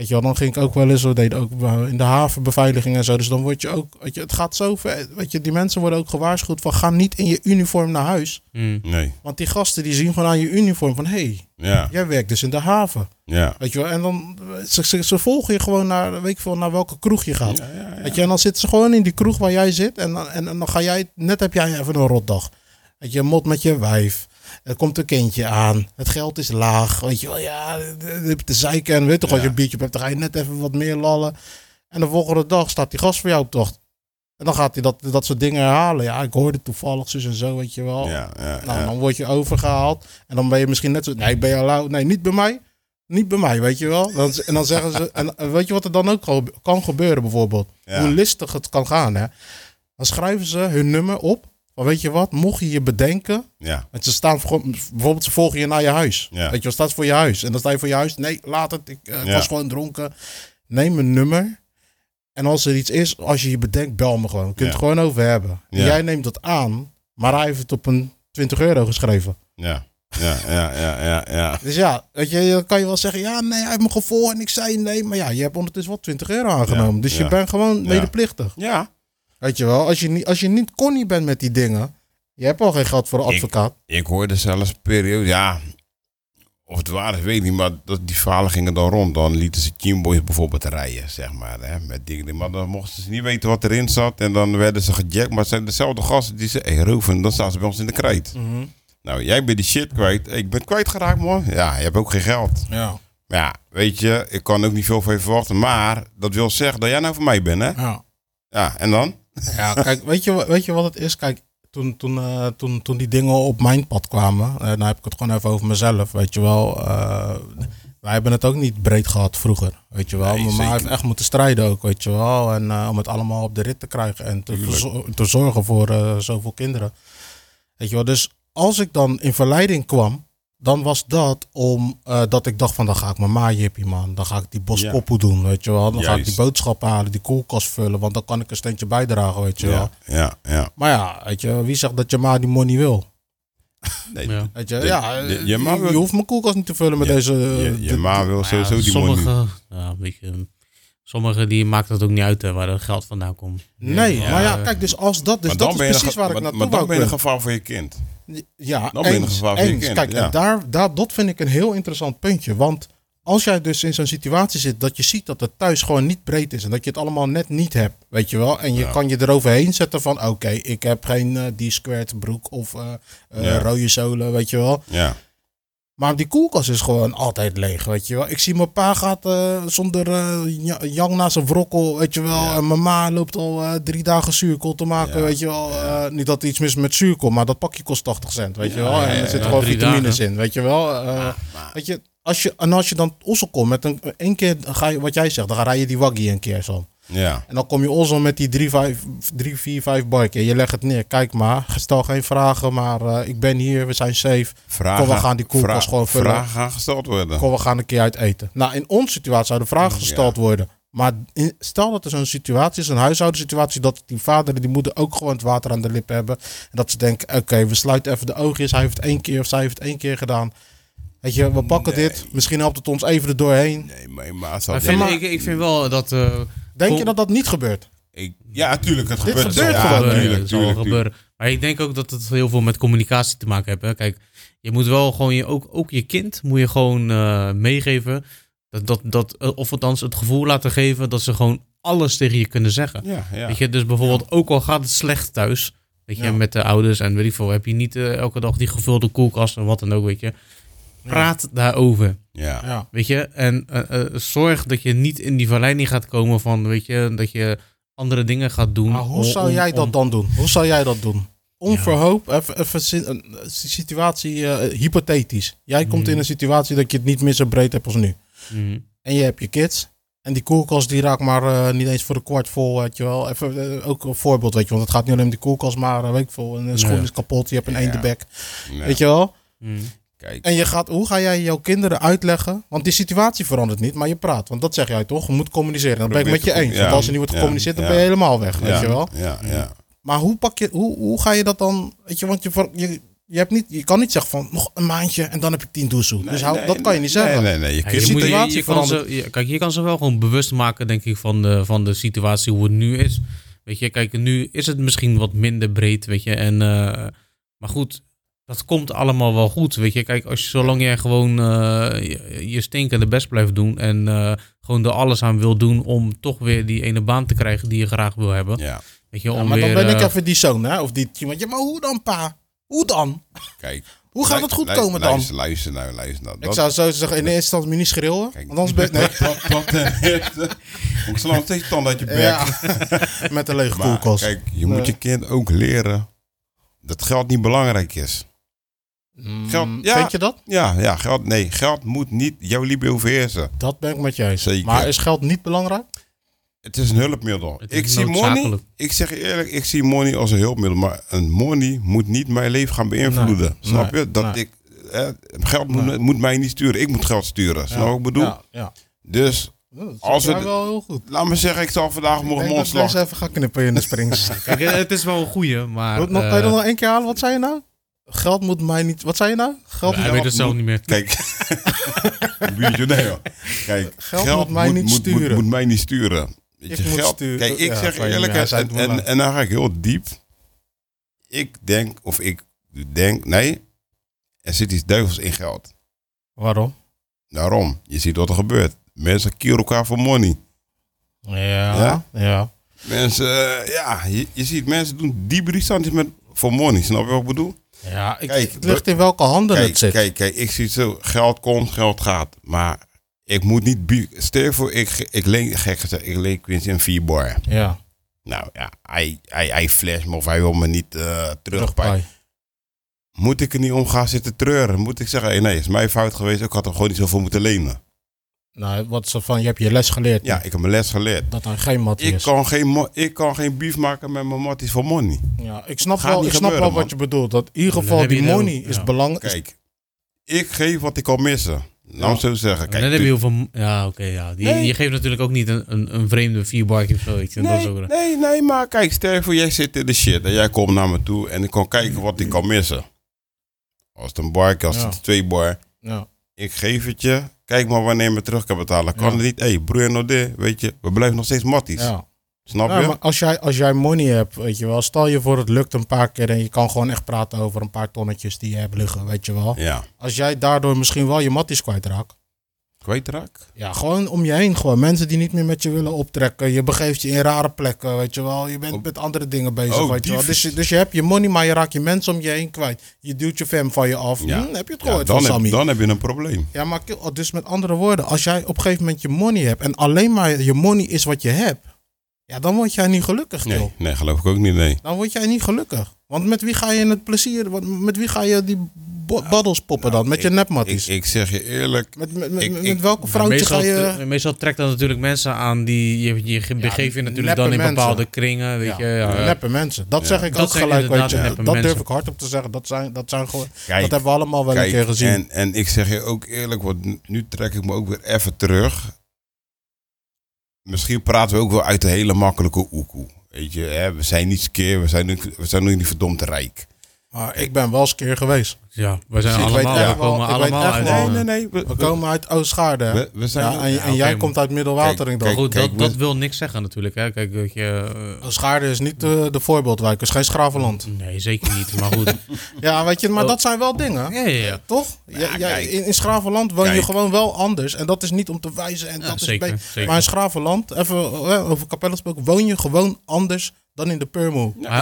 Weet je wel, dan ging ik ook wel eens, we deden ook in de havenbeveiliging en zo. Dus dan word je ook, weet je, het gaat zo ver. Weet je, die mensen worden ook gewaarschuwd van ga niet in je uniform naar huis. Hmm. Nee. Want die gasten die zien gewoon aan je uniform van, hé, hey, Ja. jij werkt dus in de haven. Ja. Weet je wel, en dan, ze, ze, ze volgen je gewoon naar, weet ik veel, naar welke kroeg je gaat. Ja, ja, ja. Weet je, en dan zitten ze gewoon in die kroeg waar jij zit. En dan, en, en dan ga jij, net heb jij even een rotdag. Weet je, mot met je wijf. Er komt een kindje aan. Het geld is laag. Weet je wel, ja, je hebt de zeiken. En weet toch, als je Ja. een biertje hebt, dan ga je net even wat meer lallen. En de volgende dag staat die gast voor jou op tocht. En dan gaat hij dat, dat soort dingen herhalen. Ja, ik hoorde toevallig zus en zo, weet je wel. Ja, ja, Nou, ja. dan word je overgehaald. En dan ben je misschien net zo... Nee, ben je? Nee, niet bij mij. Niet bij mij, weet je wel. Dan, en dan zeggen ze... En en weet je wat er dan ook kan gebeuren bijvoorbeeld? Ja. Hoe listig het kan gaan, hè? Dan schrijven ze hun nummer op. Van weet je wat, mocht je je bedenken... Ja. Want ze staan voor- bijvoorbeeld, ze volgen je naar je huis. Ja. Weet je, wat staat voor je huis? En dan sta je voor je huis. Nee, laat het. Ik eh, Ja. was gewoon dronken. Neem een nummer. En als er iets is, als je je bedenkt, bel me gewoon. Kunnen Ja. het gewoon over hebben. En jij neemt dat aan, maar hij heeft het op een 20 euro geschreven. Ja. Ja, ja, ja, ja, ja. Dus ja, weet je, dan kan je wel zeggen, ja, nee, hij heeft me gevolgd en ik zei nee. Maar ja, je hebt ondertussen wel 20 euro aangenomen. Ja, dus je bent gewoon medeplichtig. Ja. Weet je wel, als je, niet, als je niet connie bent met die dingen, je hebt al geen geld voor een advocaat. Ik hoorde zelfs een periode, ja, of het waar is, weet ik niet, maar dat, die verhalen gingen dan rond. Dan lieten ze Teamboys bijvoorbeeld rijden, zeg maar, hè, met dingen. Maar dan mochten ze niet weten wat erin zat en dan werden ze gejackt. Maar het zijn dezelfde gasten die hé, roven, dan staan ze bij ons in de krijt. Nou, jij bent die shit kwijt. Ik ben kwijtgeraakt, man. Ja, je hebt ook geen geld. Ja. Ja, weet je, ik kan ook niet veel van je verwachten. Maar dat wil zeggen dat jij nou voor mij bent, hè? Ja. Ja, en dan? Ja, kijk, weet je, weet je wat het is? Kijk, toen, toen, eh, toen, toen die dingen op mijn pad kwamen, eh nou heb ik het gewoon even over mezelf, weet je wel. eh, wij hebben het ook niet breed gehad vroeger, weet je wel. Nee, Mijn ma zeker heeft echt moeten strijden ook, weet je wel. En om het allemaal op de rit te krijgen en te, te zorgen voor zoveel kinderen. Weet je wel, dus als ik dan in verleiding kwam, dan was dat om eh, dat ik dacht van dan ga ik mijn maajippie man. Dan ga ik die bos Ja. doen, weet je wel. Dan ga ik die boodschappen halen, die koelkast vullen, want dan kan ik een steentje bijdragen, weet je wel. Ja, ja. Maar ja, weet je, wie zegt dat je ma die money wil? Nee, Ja. Weet je, ja, je- ma wil- je hoeft mijn koelkast niet te vullen met Ja, deze... je, ma wil sowieso die sommige, money. ja, weet je, sommige die maakt het ook niet uit hè, waar dat geld vandaan komt. Nee, Ja, maar ja, kijk, dus als dat, dus Maar dat dan is ben je een precies waar ik naartoe Maar dan ben je een gevaar voor je kind. Ja, Dan eens, eens. Kijk, ja. en daar, daar, dat vind ik een heel interessant puntje. Want als jij dus in zo'n situatie zit dat je ziet dat het thuis gewoon niet breed is en dat je het allemaal net niet hebt, weet je wel. En je Ja. kan je eroverheen zetten van, oké, ik heb geen eh, die squared broek of eh, eh, Ja. rode zolen, weet je wel. Ja, Maar die koelkast is gewoon altijd leeg, weet je wel. Ik zie mijn pa gaat eh, zonder eh, ja- Jan na zijn wrokkel, weet je wel. Ja. En mijn ma loopt al eh, drie dagen zuurkool te maken, Ja. weet je wel. Eh, niet dat er iets mis is met zuurkool, maar dat pakje kost 80 cent, weet je wel. En er zitten gewoon vitamines dagen. in, weet je wel. Eh, weet je, als je, en als je dan Ossel komt met een, één keer, ga je, wat jij zegt, dan ga rij je die waggie een keer zo. Ja. En dan kom je Ossel met die 3, 5, 3 4, 5 bike. En je legt het neer. Kijk maar, stel geen vragen, maar eh, ik ben hier, we zijn safe. Vragen, Kom, we gaan die koelkast gewoon vullen. Vragen gaan gesteld worden. Kom, we gaan een keer uit eten. Nou, in onze situatie zouden vragen gesteld worden. Maar in- stel dat er zo'n situatie is, een huishoudensituatie, dat die vader en die moeder ook gewoon het water aan de lippen hebben. En dat ze denken, oké, we sluiten even de oogjes. Hij heeft het één keer of zij heeft het één keer gedaan. Weet je, we pakken Nee. dit. Misschien helpt het ons even er doorheen. Nee, maar, maar, het Maar zal- vind, maar- ik, ik vind wel dat... eh, Denk je dat dat niet gebeurt? ik, ja, tuurlijk, het Dit gebeurt. gebeurt ja, gewoon. tuurlijk, het zal tuurlijk, gebeuren. Maar ik denk ook dat het heel veel met communicatie te maken heeft. Hè. Kijk, je moet wel gewoon je, ook, ook je kind moet je gewoon eh, meegeven. Dat, dat, dat, eh, of althans het gevoel laten geven dat ze gewoon alles tegen je kunnen zeggen. Ja, ja. Weet je, dus bijvoorbeeld ook al gaat het slecht thuis, weet je, Ja. met de ouders en weet ik veel, heb je niet eh, elke dag die gevulde koelkast en wat dan ook, weet je. Praat daarover, ja. Ja. weet je. En eh, eh, zorg dat je niet in die verleiding gaat komen van, weet je, dat je andere dingen gaat doen. Maar hoe om- zou om- jij dat om- dan doen? Hoe zou jij dat doen? Onverhoop, even, even een een situatie eh, hypothetisch. Jij komt Mhm. in een situatie dat je het niet meer zo breed hebt als nu. Mhm. En je hebt je kids. En die koelkast die raakt maar eh, niet eens voor een kwart vol, weet je wel. Even ook een voorbeeld, weet je. Want het gaat niet alleen om die koelkast, maar uh, weet ik veel. Een schoen Ja. is kapot, je hebt een Ja. eendebek. Nee. Weet je wel? Mhm. Kijk, En je gaat, hoe ga jij jouw kinderen uitleggen? Want die situatie verandert niet, maar je praat. Want dat zeg jij toch? Je moet communiceren. Dat ben ik met je eens. ja. Want als er niet wordt Ja. gecommuniceerd, dan Ja. ben je helemaal weg, weet je wel. Ja, ja. Maar hoe pak je, hoe, hoe ga je dat dan? Weet je, want je, je, je, hebt niet, je kan niet zeggen van nog een maandje en dan heb ik tien doezoe. dus hou, Nee, dat kan je niet zeggen. Nee, nee, nee. Je Ja, je, moet, je, kan ze, je- kijk, je kan ze wel gewoon bewust maken, denk ik, van de, van de situatie hoe het nu is. Weet je, kijk, nu is het misschien wat minder breed, weet je. En, eh, maar goed, dat komt allemaal wel goed, weet je. Kijk, als je, zolang jij gewoon eh, je, je stinkende best blijft doen en eh, gewoon er alles aan wil doen om toch weer die ene baan te krijgen die je graag wil hebben. Ja, Weet je, Ja, om maar weer, dan ben ik eh, even die zoon, hè? Of die iemand. Ja, maar hoe dan, pa? Hoe dan? kijk. Hoe gaat het goed komen dan? Luister, luister nou, luister nou. Ik Dat- zou zo zeggen, in de eerste instantie niet schreeuwen. Kijk. Want anders ben ik... Nee. Ten eerste. Ik sla nog steeds tand uit je bek. Ja, met een lege koelkast. kijk, je moet je kind ook leren dat geld niet belangrijk is. Mm, geld- ja. Vind je dat? Ja, ja, geld, nee, geld moet niet jouw liefde overheersen. Dat ben ik met je eens. Zeker. Maar is geld niet belangrijk? Het is een hulpmiddel. Is Ik zie money, ik zeg eerlijk, ik zie money als een hulpmiddel. Maar een money moet niet mijn leven gaan beïnvloeden. Nee, snap nee, je? Dat nee. ik, eh, geld moet, Nee. moet mij niet sturen. Ik moet geld sturen. Snap je wat ik bedoel? Ja, ja. Dus, Dat Als wel heel goed. laat me zeggen, ik zal vandaag Ik morgen dat ik mondslag. deze even ga knippen in de springs. Kijk, het is wel een goeie, maar... Nog, nog, eh, kan je dat nog één keer halen? Wat zei je nou? Geld moet mij niet... Wat zei je nou? Geld hij moet... weet het zelf niet meer. Kijk, hoor. Kijk, Geld moet mij niet moet, sturen. Moet, mij niet sturen. Weet Ik je, moet geld, sturen. Kijk, ik Ja, zeg eerlijk, hij en, en, en, dan ga ik heel diep. Ik denk, of ik denk, nee, er zit iets duivels in geld. Waarom? Daarom, je ziet wat er gebeurt. Mensen kieren elkaar voor money. Ja, Ja? ja. Mensen, eh, ja, je, je ziet mensen doen die brisanties met voor money. Snap je wat ik bedoel? Ja, ik, Kijk, het ligt in welke handen Kijk, het zit. kijk, kijk, ik zie zo. Geld komt, geld gaat. Maar Ik moet niet... Stel voor, ik, ik leen, gek gezegd, ik leen Quincy een 4 bar. Ja, Nou ja, hij, hij, hij flash me of hij wil me niet terugpij. Moet ik er niet om gaan zitten treuren? Moet ik zeggen, hey, nee, is mijn fout geweest. Ik had er gewoon niet zoveel moeten lenen. Nou, wat ze van, je hebt je les geleerd. Ja, ik heb mijn les geleerd. Dat dan geen mattie Ik is. kan, geen, ik kan geen beef maken met mijn matties voor money. Ja, ik snap Gaat wel, ik snap gebeuren, wel man. wat je bedoelt. Dat in ieder geval die money is ja. belangrijk. Kijk, ik geef wat ik kan missen. Laat me zo zeggen. En Kijk, dan heb je heel veel... Ja, oké, ja. Die, Nee. Je geeft natuurlijk ook niet een, een, een vreemde vierbarkie of zoiets. Dat Nee, ook- nee, nee, maar kijk, stel je voor, jij zit in de shit en jij komt naar me toe en ik kan kijken wat ik kan missen. Als het een bar, als Ja. het twee bar, Ja. ik geef het je. Kijk maar wanneer je me terug kan betalen. Kan het niet? Hé, hey, broer no dit, weet je, we blijven nog steeds matties. Ja. Snap Ja, je? maar als jij, als jij money hebt, weet je wel, stel je voor het lukt een paar keer en je kan gewoon echt praten over een paar tonnetjes die je hebt liggen, weet je wel. Ja. Als jij daardoor misschien wel je matties kwijtraakt. Kwijtraak? Ja, gewoon om je heen. Gewoon mensen die niet meer met je willen optrekken. Je begeeft je in rare plekken, weet je wel. Je bent Ook- met andere dingen bezig, ook weet je wel. Dus, je- dus je hebt je money, maar je raakt je mensen om je heen kwijt. Je duwt je fam van je af. Ja. Hm, heb je het Ja, gehoord dan, van heb, Sammy? dan heb je een probleem. Ja, maar kill- dus met andere woorden, als jij op een gegeven moment je money hebt en alleen maar je money is wat je hebt, ja, dan word jij niet gelukkig. Nee, nee, geloof ik ook niet, nee. Dan word jij niet gelukkig. Want met wie ga je het plezier, met wie ga je die bo- baddels poppen dan? Met je Ik, nepmatties? ik zeg je eerlijk, met, met, met, ik- met ik- welke vrouwtje meestal, ga je... meestal trekt dat natuurlijk mensen aan die je, je ge- begeeft je natuurlijk dan in mensen. bepaalde kringen, weet je. Ja, Neppe mensen. Dat Ja. zeg ik Dat ook gelijk. Weet je. Dat durf ik hardop te zeggen. Dat zijn, dat zijn gewoon. kijk, dat hebben we allemaal wel kijk, een keer gezien. En, en ik zeg je ook eerlijk, want nu- trek ik me ook weer even terug. Misschien praten we ook wel uit de hele makkelijke oekoe. Weet je, hè? we zijn niet skeer, we zijn, we zijn ook niet verdomd rijk. Maar ik ben wel eens keer geweest. ja, we zijn allemaal, we komen ik weet allemaal echt uit. Nee, nee, nee. We, We komen uit Oostgaarde. hè? we, we zijn... ja, en, ja, en jij komt uit Middelwatering Kijk, dan. Goed, kijk, dat, we- dat wil niks zeggen natuurlijk. Hè. Kijk, dat je, Oostgaarde is niet de, de voorbeeldwijk. is geen Schravenland. nee, zeker niet. Maar goed. Ja, weet je, maar Oh. dat zijn wel dingen. Ja, ja, ja. Toch? Ja, ja, kijk. in, in Schravenland woon je gewoon wel anders. En dat is niet om te wijzen. En Ja, dat is zeker, be- zeker. Maar in Schravenland, even eh, over Capelle gesproken, woon je gewoon anders dan in de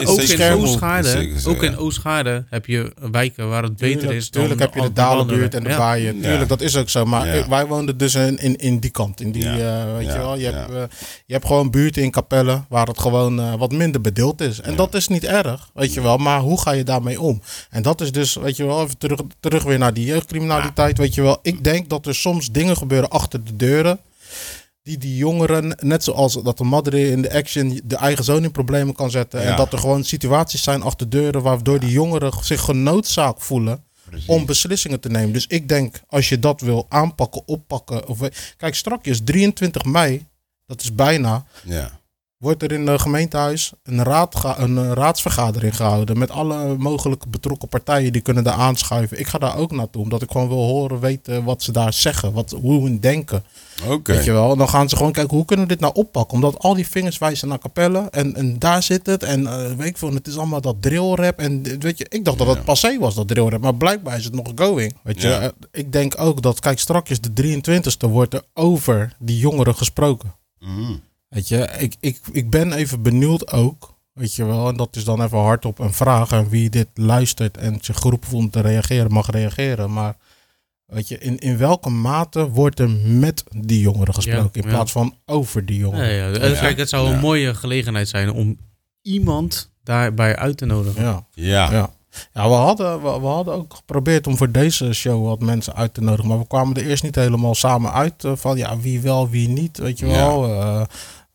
is ook in. Oostgaarde, ook in. Oostgaarde heb je wijken waar het beter Tuurlijk, is dan tuurlijk heb je de Dalenbuurt en de Ja. Baaien. Tuurlijk, Ja. dat is ook zo. Maar wij woonden dus in, in, in die kant. In die, Ja. eh, weet Ja, je wel. Je, ja. hebt, eh, je hebt gewoon buurten in Capelle waar het gewoon eh, wat minder bedeeld is. En dat is niet erg, weet je wel. Maar hoe ga je daarmee om? En dat is dus, weet je wel, even terug, terug weer naar die jeugdcriminaliteit. Weet je wel, ik denk dat er soms dingen gebeuren achter de deuren. Die die jongeren, net zoals dat de madre in de action de eigen zoon in problemen kan zetten. En Ja. dat er gewoon situaties zijn achter deuren waardoor die jongeren zich genoodzaakt voelen Precies. om beslissingen te nemen. Dus ik denk, als je dat wil aanpakken, oppakken. Of, kijk, strakjes 23 mei, dat is bijna, Ja. Wordt er in het gemeentehuis een, raad een eh, raadsvergadering gehouden. Met alle mogelijke betrokken partijen die kunnen daar aanschuiven. Ik ga daar ook naartoe, omdat ik gewoon wil horen, weten wat ze daar zeggen. Wat, hoe hun denken. Oké. Weet je wel? En dan gaan ze gewoon kijken, hoe kunnen we dit nou oppakken? Omdat al die vingers wijzen naar Capelle. En, en daar zit het. En eh, weet ik veel, het is allemaal dat drillrap. En weet je, ik dacht dat het passé was, dat drillrap. Maar blijkbaar is het nog going. Weet je, Ja. Eh, ik denk ook dat, kijk, strakjes de 23e wordt er over die jongeren gesproken. Mhm. Weet je, ik, ik, ik ben even benieuwd ook. Weet je wel, en dat is dan even hardop een vraag. En wie dit luistert en zich geroepen voelt om te reageren, mag reageren. Maar weet je, in, in welke mate wordt er met die jongeren gesproken? in ja. plaats van over die jongeren. ja. En Ja. Kijk, het zou een mooie gelegenheid zijn om iemand daarbij uit te nodigen. Ja, Ja. ja. ja we, hadden, we, we hadden ook geprobeerd om voor deze show wat mensen uit te nodigen. Maar we kwamen er eerst niet helemaal samen uit. eh, van ja, wie wel, wie niet. Weet je Ja. wel. Eh,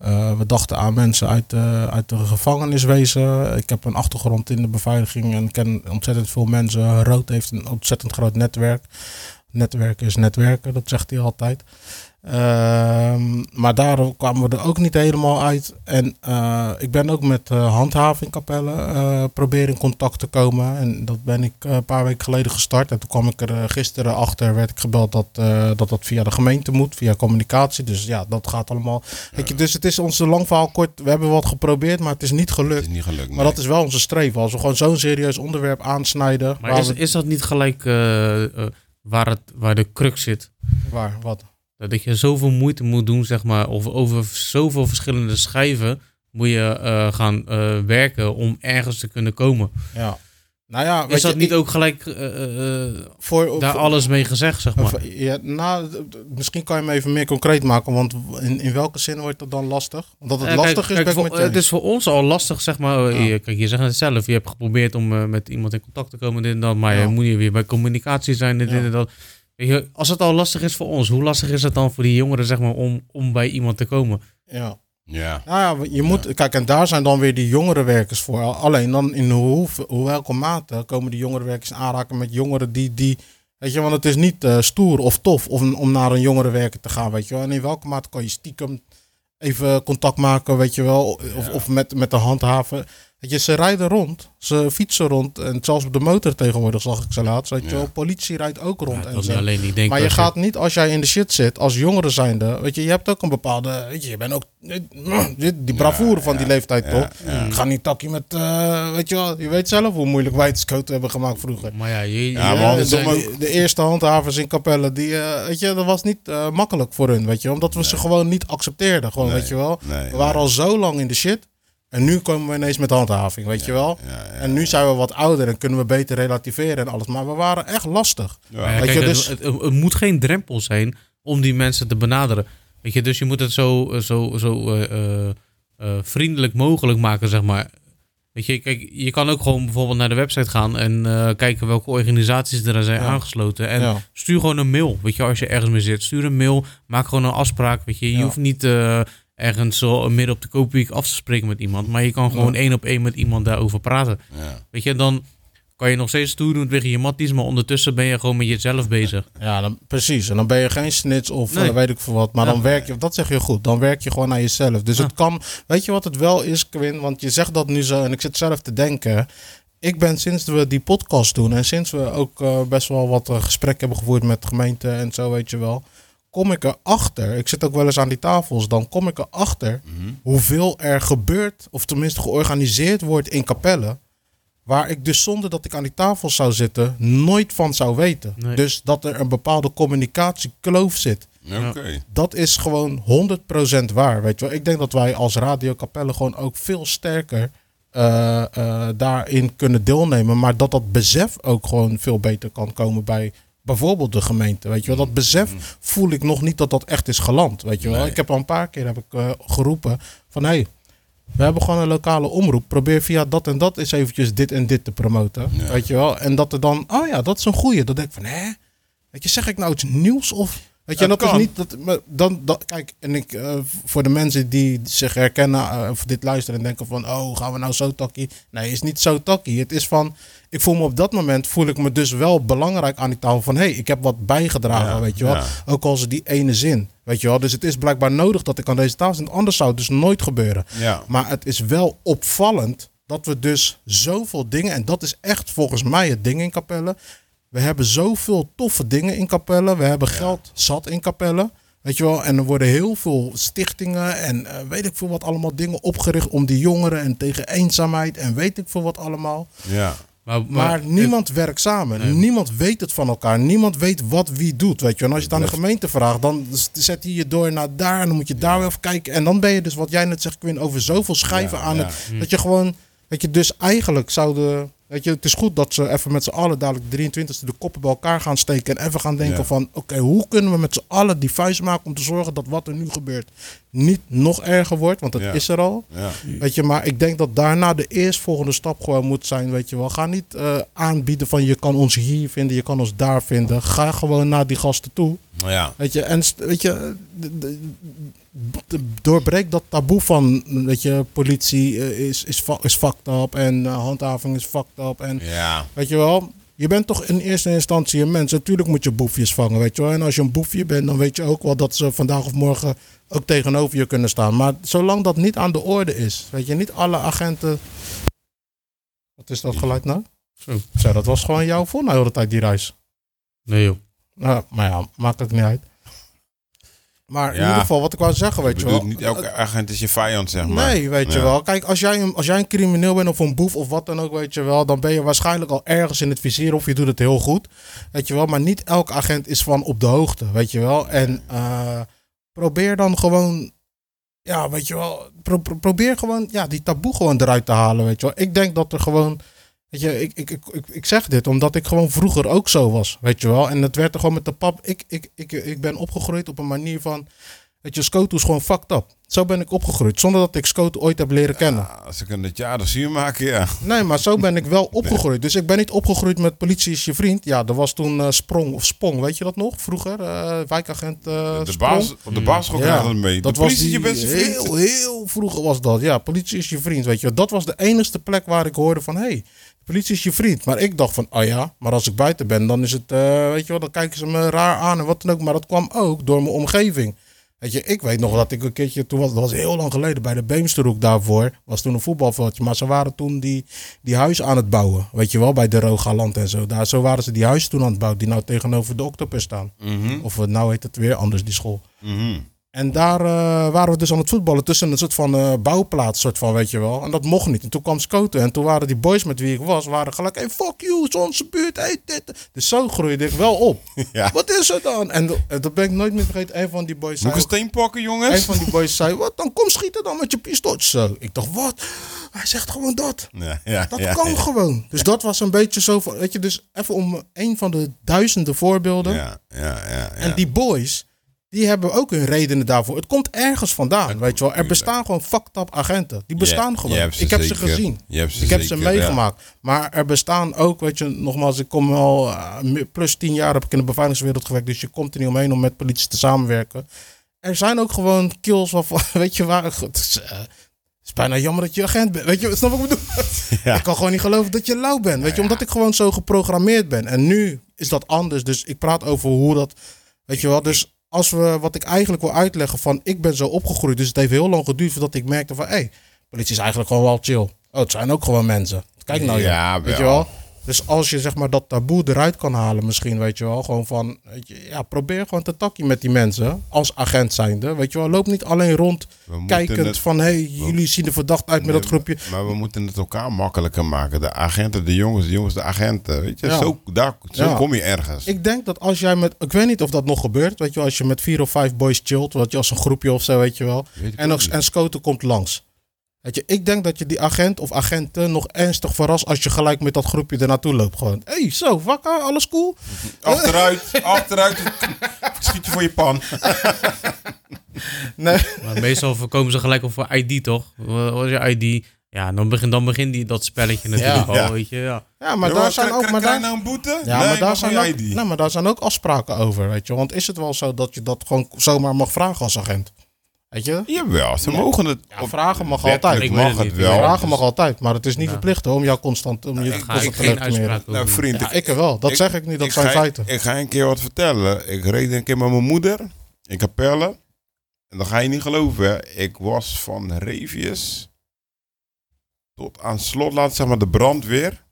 eh, we dachten aan mensen uit de, uit de gevangeniswezen. Ik heb een achtergrond in de beveiliging en ken ontzettend veel mensen. Rood heeft een ontzettend groot netwerk. Netwerken is netwerken, dat zegt hij altijd. Ehm, maar daar kwamen we er ook niet helemaal uit. En eh, ik ben ook met eh handhaving Capelle eh proberen in contact te komen. En dat ben ik eh, een paar weken geleden gestart. En toen kwam ik er gisteren achter, werd ik gebeld dat, eh, dat dat via de gemeente moet, via communicatie. Dus ja, dat gaat allemaal. Weet je, dus het is ons lang verhaal kort. We hebben wat geprobeerd, maar het is niet Het gelukt. is niet gelukt. Maar dat is wel onze streven. Als we gewoon zo'n serieus onderwerp aansnijden. Maar is, we- is dat niet gelijk waar, het, waar de crux zit? waar, wat? Dat je zoveel moeite moet doen, zeg maar, of over zoveel verschillende schijven moet je eh, gaan eh, werken om ergens te kunnen komen. Ja. Nou ja, Is dat je, niet ik- ook gelijk eh, eh, voor, daar voor- alles mee gezegd, zeg maar? Ja, nou, misschien kan je me even meer concreet maken, want in, in welke zin wordt dat dan lastig? Omdat het Ja, lastig kijk, is, kijk, voor- Het is voor ons al lastig, zeg maar. Ja. Je, kijk, je zegt het zelf. Je hebt geprobeerd om eh, met iemand in contact te komen, dit en dat. Maar je moet je weer bij communicatie zijn, dit en dat. Je, als het al lastig is voor ons, hoe lastig is het dan voor die jongeren, zeg maar, om, om bij iemand te komen? Ja. Ja. Nou ja, je moet, kijk, en daar zijn dan weer die jongerenwerkers voor. Alleen dan in hoe, hoe welke mate komen die jongerenwerkers aanraken met jongeren die, die weet je, want het is niet eh, stoer of tof om, om naar een jongerenwerker te gaan, weet je wel. En in welke mate kan je stiekem even contact maken, weet je wel, of, of met, met de handhaven. Weet je, ze rijden rond, ze fietsen rond en zelfs op de motor tegenwoordig zag ik ze laatst, weet je wel. Politie rijdt ook rond en zo. niet alleen, denk Maar je gaat niet als jij in de shit zit, als jongere zijnde. Weet je, je hebt ook een bepaalde. Weet je, je bent ook. Die bravoure van die leeftijd, toch? Ik ga niet takkie met. eh, weet je wel, je weet zelf hoe moeilijk wij het scouten hebben gemaakt vroeger. Maar ja, je, Ja, je- maar de, eerste handhavers in Capelle, die, eh, weet je, dat was niet eh, makkelijk voor hun, weet je, omdat we ze gewoon niet accepteerden, gewoon, Nee, weet je wel. nee, we waren al zo lang in de shit en nu komen we ineens met handhaving, weet je wel. ja, ja, en nu zijn we wat ouder en kunnen we beter relativeren en alles, maar we waren echt lastig. Ja. Maar ja, Weet kijk, je, het- dus- het, het, het moet geen drempel zijn om die mensen te benaderen. Weet je, dus je moet het zo, zo, zo eh, eh, eh, vriendelijk mogelijk maken, zeg maar. Weet je, kijk, je kan ook gewoon bijvoorbeeld naar de website gaan en eh, kijken welke organisaties er zijn Ja. aangesloten. En Ja. stuur gewoon een mail. Weet je, als je ergens mee zit, stuur een mail. Maak gewoon een afspraak. Weet je, je Ja. hoeft niet eh, ergens zo midden op de koopweek af te spreken met iemand. Maar je kan gewoon Ja. één op één met iemand daarover praten. Ja. Weet je, dan kan je nog steeds toedoen tegen je matties, maar ondertussen ben je gewoon met jezelf bezig. Ja, dan, precies. En dan ben je geen snits of Nee. eh, weet ik veel wat. Maar Ja. dan werk je, dat zeg je goed, dan werk je gewoon naar jezelf. Dus het kan, weet je wat het wel is, Quinn? Want je zegt dat nu zo en ik zit zelf te denken. Ik ben sinds we die podcast doen en sinds we ook eh, best wel wat eh, gesprekken hebben gevoerd met gemeenten en zo, weet je wel. Kom ik erachter, ik zit ook wel eens aan die tafels, dan kom ik erachter hoeveel er gebeurt, of tenminste georganiseerd wordt in kapellen. Waar ik dus zonder dat ik aan die tafel zou zitten, nooit van zou weten. Nee. Dus dat er een bepaalde communicatiekloof zit. Oké. Dat is gewoon 100% waar. Weet je wel. Ik denk dat wij als Radio Capelle gewoon ook veel sterker eh, eh, daarin kunnen deelnemen. Maar dat dat besef ook gewoon veel beter kan komen bij bijvoorbeeld de gemeente. Weet je wel. Dat besef voel ik nog niet dat dat echt is geland. Weet je wel. Nee. Ik heb al een paar keer heb ik, eh, geroepen van hé, hey, we hebben gewoon een lokale omroep. Probeer via dat en dat eens eventjes dit en dit te promoten. Ja. Weet je wel. En dat er dan, oh ja, dat is een goeie. Dan denk ik van, hè? Weet je, zeg ik nou iets nieuws of... Weet je, dat is niet... Dat, maar dan, dan, kijk, en ik, eh, voor de mensen die zich herkennen eh, of dit luisteren en denken van... Oh, gaan we nou zo takkie? Nee, is niet zo takkie. Het is van... Ik voel me op dat moment, voel ik me dus wel belangrijk aan die tafel van... Hé, hey, ik heb wat bijgedragen, Ja, weet je wel. ja. Ook al is het die ene zin, weet je wel. Dus het is blijkbaar nodig dat ik aan deze tafel zit. Anders zou het dus nooit gebeuren. Ja. Maar het is wel opvallend dat we dus zoveel dingen, en dat is echt volgens mij het ding in Capelle. We hebben zoveel toffe dingen in Capelle. We hebben geld zat in Capelle. Weet je wel, en er worden heel veel stichtingen en eh, weet ik veel wat allemaal dingen opgericht om die jongeren en tegen eenzaamheid en weet ik veel wat allemaal. Ja. Maar, Maar, niemand werkt samen. Nee. Niemand weet het van elkaar. Niemand weet wat wie doet. Weet je. En als je het aan de gemeente vraagt, dan zet hij je door naar daar. En dan moet je daar weer even kijken. En dan ben je dus, wat jij net zegt, Quinn, over zoveel schijven Ja, aan ja. het. Dat je gewoon, weet je, dus eigenlijk zouden. Weet je, het is goed dat ze even met z'n allen dadelijk de 23e de koppen bij elkaar gaan steken. En even gaan denken Ja. van, oké, hoe kunnen we met z'n allen die vuist maken om te zorgen dat wat er nu gebeurt niet nog erger wordt. Want dat Ja. is er al. Ja. Weet je, maar ik denk dat daarna de eerstvolgende stap gewoon moet zijn, weet je wel. Ga niet eh, aanbieden van je kan ons hier vinden, je kan ons daar vinden. Ga gewoon naar die gasten toe. Ja. Weet je, en weet je, de- doorbreek dat taboe van, weet je, politie eh, is, is, is fucked up en eh, handhaving is fucked up. En Ja. weet je wel, je bent toch in eerste instantie een mens. Natuurlijk moet je boefjes vangen, weet je wel. En als je een boefje bent, dan weet je ook wel dat ze vandaag of morgen ook tegenover je kunnen staan. Maar zolang dat niet aan de orde is, weet je, niet alle agenten... Wat is dat geluid nou? Zo. Zo, dat was gewoon jouw voor de hele tijd, die reis. Nee joh. Nou, maar ja, maakt het niet uit. Maar in ieder geval, wat ik wou zeggen, weet je wel. niet elke agent is je vijand, zeg maar. Nee, weet je wel. Kijk, als jij, een, als jij een crimineel bent of een boef of wat dan ook, weet je wel, dan ben je waarschijnlijk al ergens in het vizier of je doet het heel goed. Weet je wel, maar niet elke agent is van op de hoogte, weet je wel. En eh, probeer dan gewoon, ja, weet je wel, pro- pro- probeer gewoon, ja, die taboe gewoon eruit te halen, weet je wel. Ik denk dat er gewoon Weet je, ik, ik, ik, ik, zeg dit omdat ik gewoon vroeger ook zo was, weet je wel. En het werd er gewoon met de pap. Ik, ik, ik, ik ben opgegroeid op een manier van, weet je, Scoto is gewoon fucked up. Zo ben ik opgegroeid, zonder dat ik Scoto ooit heb leren kennen. Ja, als ik een het jaar zie maken, ja. Nee, maar zo ben ik wel opgegroeid. Dus ik ben niet opgegroeid met politie is je vriend. Ja, er was toen eh, Sprong of Spong, weet je dat nog? Vroeger, eh, wijkagent eh De Sprong. baas, op de basisschool Ja, mee. Dat de was je zijn vriend. heel, heel vroeger was dat. Ja, politie is je vriend, weet je. Dat was de enigste plek waar ik hoorde van, hey, politie is je vriend. Maar ik dacht van, oh ja, maar als ik buiten ben, dan is het, eh, weet je wel, dan kijken ze me raar aan en wat dan ook. Maar dat kwam ook door mijn omgeving. Weet je, ik weet nog dat ik een keertje, toen was, dat was heel lang geleden, bij de Beemsterhoek daarvoor, was toen een voetbalveldje. Maar ze waren toen die, die huis aan het bouwen, weet je wel, bij de Rogaland en zo. Daar, zo waren ze die huis toen aan het bouwen, die nou tegenover de Octopus staan. Mhm, Of nou heet het weer anders, die school. mhm. En daar eh, waren we dus aan het voetballen tussen een soort van eh, bouwplaats, soort van, weet je wel. En dat mocht niet. En toen kwam Scoten en toen waren die boys met wie ik was, waren gelijk, hey, fuck you, het is onze buurt, hey, dit. Dus zo groeide ik wel op. Ja. Wat is er dan? En en dat ben ik nooit meer vergeten. Een van die boys Moet zei, ik een steen pakken, een jongens? van die boys zei, wat, dan kom schieten dan met je pistool. Zo. Ik dacht, wat? Hij zegt gewoon dat. Ja, ja, Dat ja, kan gewoon. Dus dat was een beetje zo van, weet je, dus even om een van de duizenden voorbeelden. Ja, ja, ja, ja. En die boys, die hebben ook hun redenen daarvoor. Het komt ergens vandaan, weet je wel. Er bestaan gewoon fucked up agenten. Die bestaan gewoon. ik heb ze gezien. Ze ik heb ze ja. meegemaakt. Maar er bestaan ook, weet je, nogmaals, ik kom al eh, plus tien jaar heb ik in de beveiligingswereld gewerkt. Dus je komt er niet omheen om met politie te samenwerken. Er zijn ook gewoon kills waarvan, weet je waar, het is, eh, het is bijna jammer dat je agent bent. Weet je, snap wat ik bedoel? Ja. Ik kan gewoon niet geloven dat je lauw bent. Weet je, omdat ik gewoon zo geprogrammeerd ben. En nu is dat anders. Dus ik praat over hoe dat. Weet je wel, dus als we wat ik eigenlijk wil uitleggen van ik ben zo opgegroeid. Dus het heeft heel lang geduurd voordat ik merkte van hé, hey, politie is eigenlijk gewoon wel chill. Oh, het zijn ook gewoon mensen. Kijk nou ja. Ja, weet je wel. Dus als je zeg maar dat taboe eruit kan halen misschien, weet je wel. Gewoon van, weet je, ja, probeer gewoon te takkie met die mensen. Als agent zijnde, weet je wel. Loop niet alleen rond We kijkend het- van, hé, hey, jullie zien er verdacht uit met dat groepje. Maar we moeten het elkaar makkelijker maken. De agenten, de jongens, de jongens, de agenten. Weet je, Ja. zo, daar, zo Ja. kom je ergens. Ik denk dat als jij met, ik weet niet of dat nog gebeurt, weet je wel, als je met vier of vijf boys chillt, wat je als een groepje of zo, weet je wel. Weet En, nog, en Scoten komt langs. Weet je, ik denk dat je die agent of agenten nog ernstig verrast als je gelijk met dat groepje er naartoe loopt. Gewoon, hé, hey, zo, wakker, alles cool? Achteruit, achteruit. Ik schiet je voor je pan. Nee. Maar meestal voorkomen ze gelijk op voor ID, toch? Wat is je ID? Ja, dan begint dan begint die, dat spelletje natuurlijk al, Ja. weet je. Ja. Ja, maar Ja, daar zijn ook... Maar daar, nou een boete? ja, nee, maar daar zijn ook, ID. nou, maar daar zijn ook afspraken over, weet je. Want is het wel zo dat je dat gewoon zomaar mag vragen als agent? Weet je? Jawel, ze mogen het. Ja, vragen mag altijd. Ik mag het het niet. wel. vragen dus- mag altijd, maar het is niet Ja. verplicht hoor, om jou constant om je Daar ga constant ik te geen legitimeren. uitspraak over Nou, vriend, Ja, ik er wel. Dat ik- zeg ik niet, dat ik zijn ga, feiten. Ik ga een keer wat vertellen. Ik reed een keer met mijn moeder in Capelle. En dan ga je niet geloven. hè. Ik was van Revius tot aan slot, laat zeg maar de brandweer.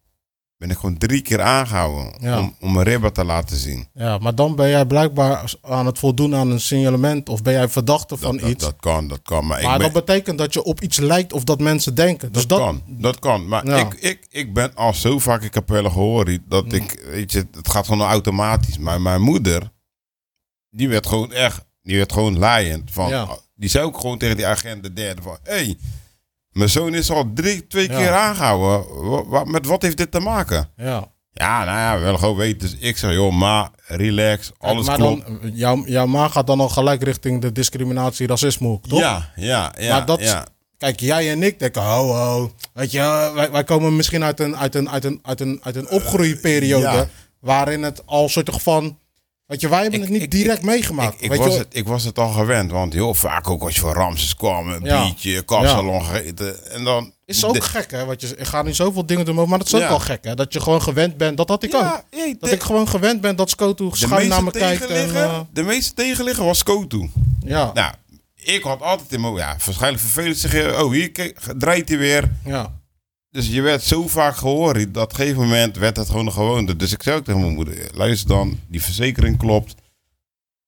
Ben ik gewoon drie keer aangehouden Ja. om, om mijn ribben te laten zien. Ja, maar dan ben jij blijkbaar aan het voldoen aan een signalement of ben jij verdachte van Dat, dat, iets. dat kan, dat kan. Maar, maar ik ben, dat betekent dat je op iets lijkt of dat mensen denken. Dus dat, dat, kan, dat kan. Maar Ja. ik, ik, ik ben al zo vaak in Capelle gehoord dat Mm. ik, weet je, het gaat gewoon automatisch. Maar mijn moeder, die werd gewoon echt, die werd gewoon laaiend. Van, Ja. Die zei ook gewoon tegen die agent de derde van, hé, hey, mijn zoon is al drie, twee Ja. keer aangehouden. Wa- wa- met wat heeft dit te maken? ja. Ja, nou ja, wel gewoon weten. Dus ik zeg, joh, ma, relax, alles maar klopt. dan, jouw, jouw ma gaat dan al gelijk richting de discriminatie, racisme hoek, toch? Ja, ja, ja. Maar dat- ja. Kijk, jij en ik denken, ho, ho. Weet je, wij, wij komen misschien uit een, uit een, uit een, uit een, uit een opgroeiperiode. ja. Waarin het al soort van. Weet je, wij hebben Ik- het niet ik- direct ik- meegemaakt. Ik, weet was je, het, ik was het al gewend, want heel vaak ook als je van Ramses kwam, een Ja. biertje, kapsalon gegeten. En dan... is ook de- gek, hè? Want je, ik ga nu zoveel dingen doen, maar dat is ook Ja. wel gek, hè? Dat je gewoon gewend bent. Dat had ik ook. Jee, Dat de- ik gewoon gewend ben dat Scoto schuin naar me kijkt. En, eh, de meeste tegenligger was Skotu. ja, Nou, ik had altijd in mijn... Ja, waarschijnlijk vervelend je, oh hier draait hij weer. ja. Dus je werd zo vaak gehoord, dat op een gegeven moment werd het gewoon een gewoonte. Dus ik zei ook tegen mijn moeder, luister dan, die verzekering klopt.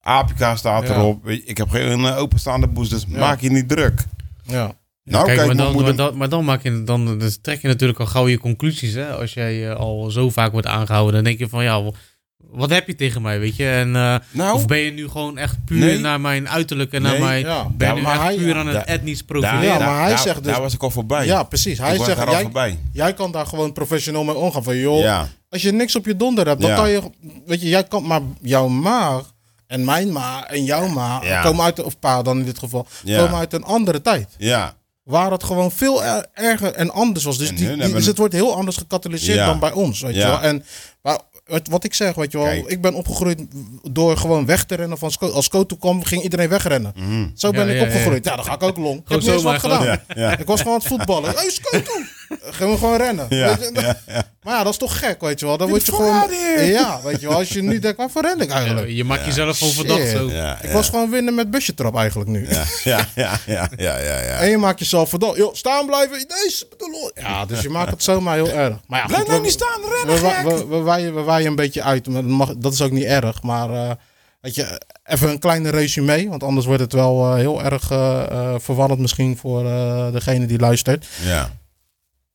APK staat Ja. erop. Ik heb geen eh, openstaande boost, dus Ja. maak je niet druk. ja. Nou, Kijk, kijk, maar, mijn dan, moeder... maar, dan, maar dan maak je dan, dan trek je natuurlijk al gauw je conclusies. Hè? Als jij eh, al zo vaak wordt aangehouden, dan denk je van ja, wat heb je tegen mij, weet je? En, eh, Nou, of ben je nu gewoon echt puur Nee. naar mijn uiterlijk en naar mijn... ja. Ben je Ja, nu maar echt hij- puur aan het etnisch profileren? Ja, maar hij daar- zegt dus- Daar was ik al voorbij. Ja, precies. Hij ik zegt, daar al jij, voorbij. jij kan daar gewoon professioneel mee omgaan. Van, joh, Ja, als je niks op je donder hebt, dan Ja. kan je... Weet je, jij kan... Maar jouw maag en mijn ma en jouw ma Ja. komen uit... Of pa dan in dit geval. Ja. Komen uit een andere tijd. ja. Waar het gewoon veel er- erger en anders was. Dus, die, hun die- hebben dus het wordt heel anders gecatalyseerd Ja. dan bij ons. Weet je Ja. wel? En wat, wat ik zeg, weet je wel, Kijk. ik ben opgegroeid door gewoon weg te rennen. Van Sco- als Scoto kwam, ging iedereen wegrennen. Mhm. Zo ben Ja, ik ja, opgegroeid. Ja, dan ga ik ook long. Ik heb niet eens zomaar wat gedaan. Ja, ja. Ik was gewoon aan het voetballen. Hey, Scoto! Gaan we gewoon rennen. Ja, Weet je? ja, ja. Maar ja, dat is toch gek, weet je wel. Dan word je gewoon... Ja, weet je wel. Als je nu denkt, waarvoor ren ik Ja, eigenlijk? je maakt jezelf gewoon verdacht Shit. zo. Ja, Ik was gewoon winnen met busje trap eigenlijk nu. Ja, ja, ja, ja, ja, ja, ja. En je maakt jezelf verdacht. Joh, staan blijven. Bedoel- Ja, dus je maakt het zomaar heel erg. Maar ja, Blijf nou niet staan, we, rennen we, we, we, waaien, we waaien een beetje uit. Maar dat, mag, dat is ook niet erg. Maar eh, weet je, even een kleine resume. Want anders wordt het wel eh, heel erg eh, verwarrend misschien voor eh, degene die luistert. Ja,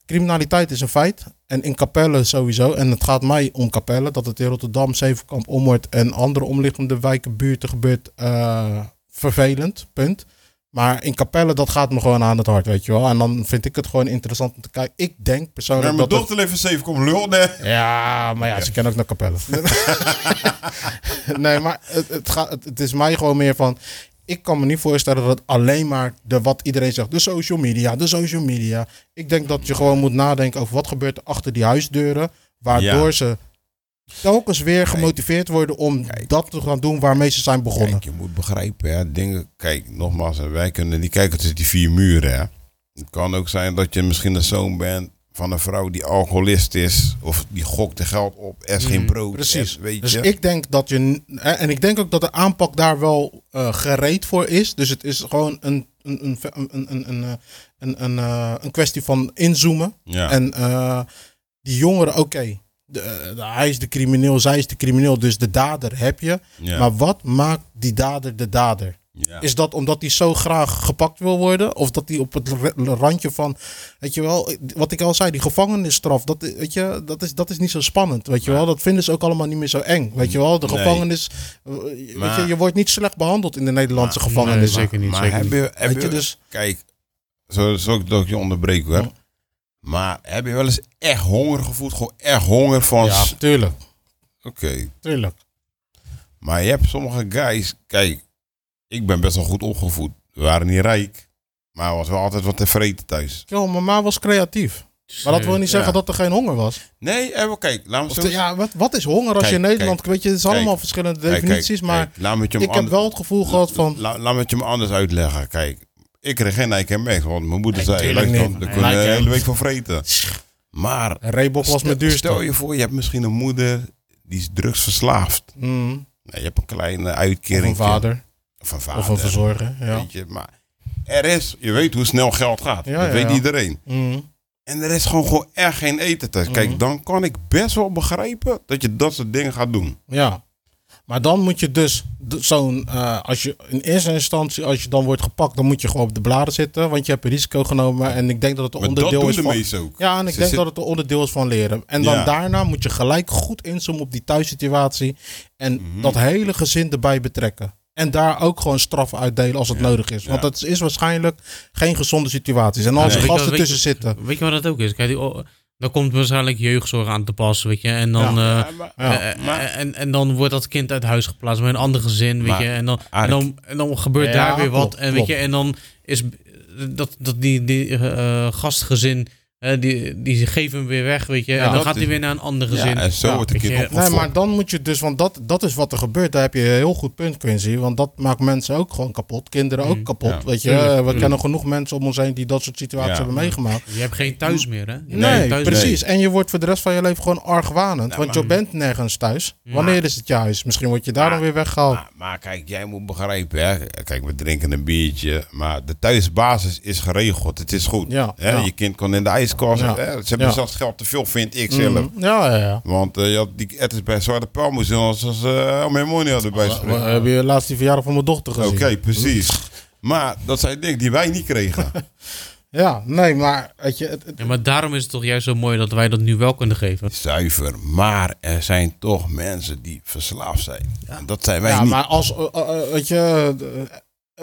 Criminaliteit is een feit. En in Capelle sowieso. En het gaat mij om Capelle. Dat het in Rotterdam, Zevenkamp, Ommoord en andere omliggende wijken, buurten gebeurt. eh, vervelend, punt. Maar in Capelle, dat gaat me gewoon aan het hart, weet je wel. En dan vind ik het gewoon interessant om te kijken. Ik denk maar persoonlijk mijn dat... het- dochter even zeven komt lul, nee. ja, maar ja, ze kennen ook naar Capelle. nee, maar het, het, gaat, het, het is mij gewoon meer van... Ik kan me niet voorstellen dat het alleen maar de wat iedereen zegt. De social media, de social media. Ik denk dat je gewoon moet nadenken over wat gebeurt er achter die huisdeuren. Waardoor Ja. ze telkens weer gemotiveerd worden om dat te gaan doen waarmee ze zijn begonnen. Kijk, je moet begrijpen, hè. Dingen, kijk, nogmaals, wij kunnen niet kijken tussen die vier muren, hè. Het kan ook zijn dat je misschien de zoon bent van een vrouw die alcoholist is. Of die gokt er geld op. Er is geen brood. Precies. er- weet dus je. ik denk dat je. En ik denk ook dat de aanpak daar wel eh, gereed voor is. Dus het is gewoon een, een, een, een, een, een, eh, een, een, eh, een kwestie van inzoomen. ja. En eh, die jongeren, oké. de- de- hij is de crimineel, zij is de crimineel. Dus de dader heb je. ja. Maar wat maakt die dader de dader? Ja. Is dat omdat hij zo graag gepakt wil worden? Of dat hij op het ra- randje van, weet je wel, wat ik al zei, die gevangenisstraf, dat, weet je, dat, is, dat is niet zo spannend, weet je wel. Dat vinden ze ook allemaal niet meer zo eng, weet je wel. De Nee. gevangenis, eh, weet Maar- je, je wordt niet slecht behandeld in de Nederlandse Nee, gevangenis. zeker niet. maar zeker heb niet. je, heb Weet je, dus, kijk, zo, zo dat ik je onderbreek hoor. Ja. Maar heb je wel eens echt honger gevoeld? Gewoon echt honger van... ja, tuurlijk, Oké. tuurlijk. Maar je hebt sommige guys... Kijk, ik ben best wel goed opgevoed. We waren niet rijk. Maar er was wel altijd wat te vreten thuis. Yo, mama was creatief. Maar dat wil niet zeggen Ja. dat er geen honger was. Nee, even kijk. Laat me zo... ja, wat, wat is honger als je in Kijk, Nederland... weet je, het is allemaal kijk. verschillende Kijk, kijk, definities, maar laat me ik heb wel het gevoel gehad van... La- laat me het je hem anders uitleggen. Kijk, ik kreeg geen Nike en Max. Want mijn moeder Nee, zei... daar kun je de hele week van vreten. Maar... Een Reebok was mijn duurste. Stel je voor, je hebt misschien een moeder... Die is drugsverslaafd. Mm, Nee, je hebt een kleine of uitkering. een vader. Of een vader. Of een verzorger, ja. Weet je, maar er is, je weet hoe snel geld gaat. Ja, dat weet iedereen. Mm. En er is gewoon, gewoon echt geen eten thuis. Mhm. Kijk, dan kan ik best wel begrijpen dat je dat soort dingen gaat doen. Ja. Maar dan moet je dus zo'n, eh, als je in eerste instantie, als je dan wordt gepakt, dan moet je gewoon op de bladen zitten, want je hebt een risico genomen. En ik denk dat het een Maar dat onderdeel doen is van. ook. Ja, en ik Ze denk zit- dat het een onderdeel is van leren. En dan Ja. daarna moet je gelijk goed inzoomen op die thuissituatie en Mhm. dat hele gezin erbij betrekken. En daar ook gewoon straffen uitdelen als het Ja. nodig is. Want Ja. het is waarschijnlijk geen gezonde situaties. En als Nee. er je gasten tussen zitten. Weet je wat dat ook is? Kijk, die, oh, dan komt waarschijnlijk jeugdzorg aan te passen, weet je. En dan, Ja. eh, Ja, maar- eh, maar- en, en dan wordt dat kind uit huis geplaatst bij een ander gezin, weet Maar, je. En dan, en dan, en dan gebeurt Ja, daar weer wat. klopt, en, weet klopt. je, en dan is dat, dat die, die eh, gastgezin, eh, die, die geven hem weer weg, weet je. Ja, en dan gaat hij weer naar een ander ja, gezin. en zo Ja, wordt een opgevoed. Nee, maar dan moet je dus, want dat, dat is wat er gebeurt. Daar heb je een heel goed punt, Quincy. Want dat maakt mensen ook gewoon kapot. Kinderen ook Mm, kapot. ja. Weet je, Tuurlijk, we tuurlijk. kennen genoeg mensen om ons heen die dat soort situaties Ja. hebben meegemaakt. Je hebt geen thuis meer, hè? Nee, thuis precies. En je wordt voor de rest van je leven gewoon argwanend. Nou, want je bent nergens thuis. Wanneer is het je huis? Misschien word je daar Maar- dan weer weggehaald. Maar, maar kijk, jij moet begrijpen. Hè? Kijk, we drinken een biertje. Maar de thuisbasis is geregeld. Het is goed. Ja, hè? ja. Je kind kon in de Ja. Hè? Ze hebben Ja. zelfs geld te veel, vind ik zelf. Mhm. Ja, ja, ja. Want eh, je had die eters bij Zwarte Paal moesten als als ze uh, mijn money hadden bij We hebben je laatst die verjaardag van mijn dochter Oké, gezien. precies. Maar dat zijn dingen die wij niet kregen. Ja, nee, maar weet je, het, het- Ja, maar daarom is het toch juist zo mooi dat wij dat nu wel kunnen geven. Zuiver. Maar er zijn toch mensen die verslaafd zijn. En dat zijn wij ja, niet. maar als, eh, eh, eh, weet je, eh, eh,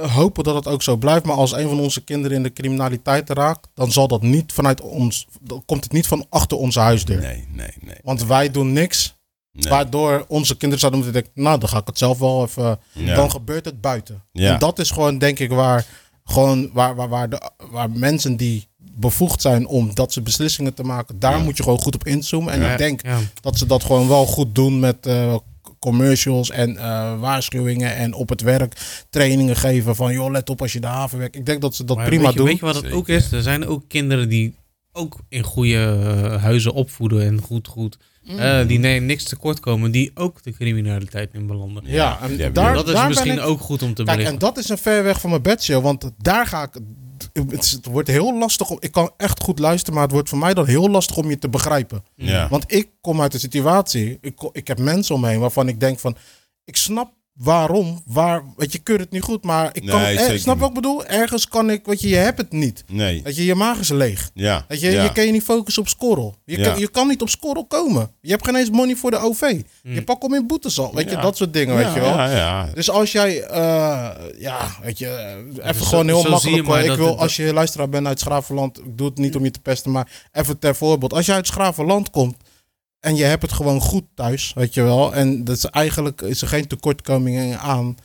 hopen dat het ook zo blijft. Maar als een van onze kinderen in de criminaliteit raakt, dan zal dat niet vanuit ons, dan komt het niet van achter onze huisdeur. Nee, nee, nee. Want wij doen niks, nee. waardoor onze kinderen zouden moeten denken, nou, dan ga ik het zelf wel even, Ja. dan gebeurt het buiten. Ja. En dat is gewoon, denk ik, waar, gewoon, waar, waar, waar, de, waar mensen die bevoegd zijn om dat soort beslissingen te maken, daar Ja. moet je gewoon goed op inzoomen. En Ja. ik denk Ja. dat ze dat gewoon wel goed doen met eh, commercials en eh, waarschuwingen en op het werk trainingen geven van joh, let op als je de haven werkt. Ik denk dat ze dat Maar prima weet je, doen. Weet je wat het Zeker. ook is? Er zijn ook kinderen die ook in goede eh, huizen opvoeden en goed, goed. eh, die nee, niks tekort komen, die ook de criminaliteit in belanden. ja, en Ja, daar, dat is daar misschien ik- ook goed om te Kijk, en dat is een ver weg van mijn bedshow, want daar ga ik. Het is- het wordt heel lastig om. Ik kan echt goed luisteren, maar het wordt voor mij dan heel lastig om je te begrijpen. Ja. Want ik kom uit een situatie. Ik, ik heb mensen om me heen waarvan ik denk van. Ik snap waarom. Waar, weet je, keur het niet goed, maar ik kan. Nee, snap niet. wat ik bedoel? Ergens kan ik. Weet je, je hebt het niet. Nee. Weet je, je maag is leeg. Ja. Weet je, ja. je kan je niet focussen op scorrel. Je, Ja. kan, je kan niet op scorrel komen. Je hebt geen eens money voor de OV. Je pakt om in boetes al. Weet je, dat soort dingen, weet je wel. Ja, ja. Dus als jij, eh, ja, weet je, even zo- gewoon heel makkelijk. Ik dat wil, het- als je luisteraar bent uit Schravenland, ik doe het niet om je te pesten, maar even ter voorbeeld. Als je uit Schravenland komt en je hebt het gewoon goed thuis, weet je wel, en dat is eigenlijk is er geen tekortkomingen aan,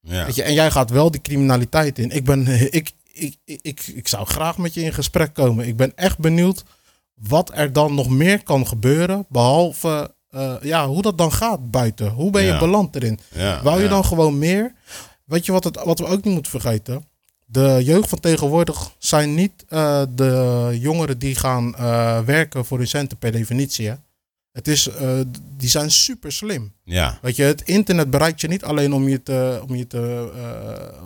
ja. weet je, en jij gaat wel die criminaliteit in. Ik ben, ik, ik, ik, ik, ik zou graag met je in gesprek komen. Ik ben echt benieuwd wat er dan nog meer kan gebeuren, behalve, eh, ja, hoe dat dan gaat buiten. Hoe ben je Ja. beland erin? ja, Wou je ja. dan gewoon meer? Weet je wat, het, wat we ook niet moeten vergeten? De jeugd van tegenwoordig zijn niet eh, de jongeren die gaan eh, werken voor hun centen per definitie. Hè? Het is, eh, die zijn super slim. Ja. Weet je, het internet bereikt je niet alleen om je te, om je te, eh,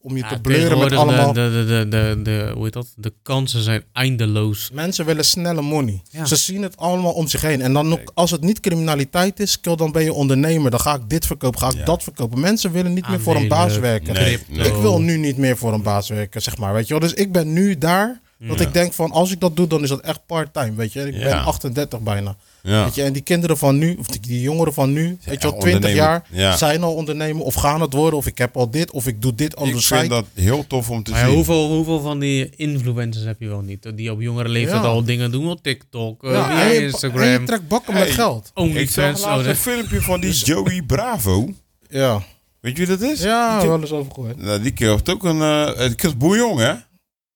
om je Ja, te bleuren met allemaal. De, de, de, de, de, hoe heet dat? De kansen zijn eindeloos. Mensen willen snelle money. Ja. Ze zien het allemaal om zich heen. En dan ook, als het niet criminaliteit is, dan ben je ondernemer. Dan ga ik dit verkopen, ga ik Ja. dat verkopen. Mensen willen niet meer voor een baas werken. Nee, crypto. nee. Ik wil nu niet meer voor een baas werken, zeg maar. Weet je wel? Dus ik ben nu daar dat Ja. ik denk van, als ik dat doe, dan is dat echt part-time. Weet je, ik ben Ja. 38 bijna. Ja. Weet je, en die kinderen van nu, of die, die jongeren van nu, weet je wel, echt 20 jaar, zijn al ondernemer of gaan het worden, of ik heb al dit, of ik doe dit aan Ik vind site. dat heel tof om te Maar zien. hoeveel, hoeveel van die influencers heb je wel niet? Die op jongere leeftijd Ja. al dingen doen op TikTok, eh, Ja, via en je, en je Instagram, trekt bakken met Hey. geld. Ik zag laatst Oh, een filmpje van die Joey Bravo. Ja, Weet je wie dat is? ja Die, wel eens over gehoord. nou, die kerel heeft ook een... eh het is boejong, hè?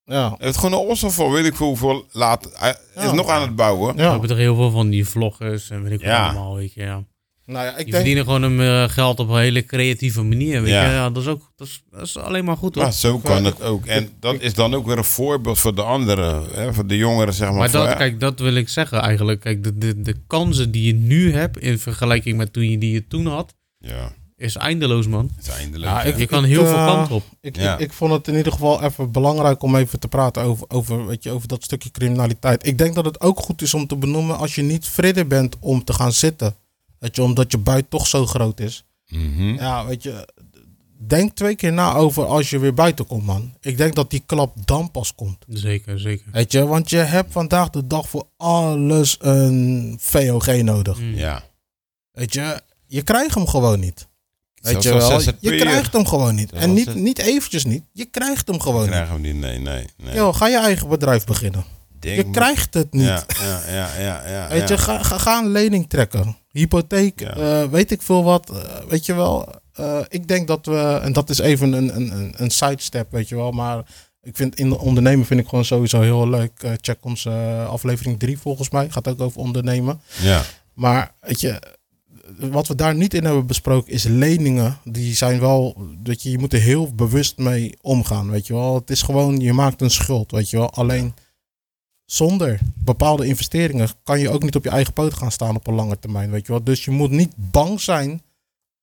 Ja, heeft gewoon een ossel voor, weet ik veel hoeveel laat. Hij is Ja. nog aan het bouwen. We ja. hebben toch heel veel van die vloggers en weet ik wat Ja. allemaal, weet je. Ja. Nou ja, ik Die denk, verdienen gewoon hun eh, geld op een hele creatieve manier, weet Ja. je. Ja, dat is ook dat is, dat is alleen maar goed, hoor. Maar zo kan het ook. En dat is dan ook weer een voorbeeld voor de anderen. Hè? Voor de jongeren, zeg maar. Maar dat, ja, kijk, dat wil ik zeggen eigenlijk. Kijk, de, de, de kansen die je nu hebt in vergelijking met toen je die je toen had, Ja, is eindeloos, man. het is eindelijk. Ja, ik- Je kan heel eh, veel kanten op. Ik, Ja. ik, ik vond het in ieder geval even belangrijk om even te praten over, over, weet je, over dat stukje criminaliteit. Ik denk dat het ook goed is om te benoemen als je niet vrede bent om te gaan zitten. Weet je, omdat je buit toch zo groot is. Mhm. Ja, weet je, denk twee keer na over als je weer buiten komt, man. Ik denk dat die klap dan pas komt. Zeker, zeker. Weet je, want je hebt vandaag de dag voor alles een VOG nodig. Mm. Ja. Weet je, je krijgt hem gewoon niet. Weet je wel, je krijgt hem gewoon niet. En niet, niet eventjes niet, je krijgt hem gewoon niet. Krijgen we niet, nee, nee. nee. Yo, ga je eigen bedrijf beginnen. Denk Je krijgt het niet. Ja, ja, ja, ja. ja, Weet je, ga, ga, ga een lening trekken. Hypotheek, eh, weet ik veel wat. eh, weet je wel, eh, ik denk dat we, en dat is even een, een, een, een sidestep, weet je wel. Maar ik vind in de ondernemen vind ik gewoon sowieso heel leuk. Check onze aflevering 3 volgens mij. Gaat ook over ondernemen. Ja. Maar weet je, wat we daar niet in hebben besproken is leningen. Die zijn wel, dat je, je moet er heel bewust mee omgaan, weet je wel. Het is gewoon, je maakt een schuld, weet je wel. Alleen zonder bepaalde investeringen kan je ook niet op je eigen poot gaan staan op een lange termijn, weet je wel. Dus je moet niet bang zijn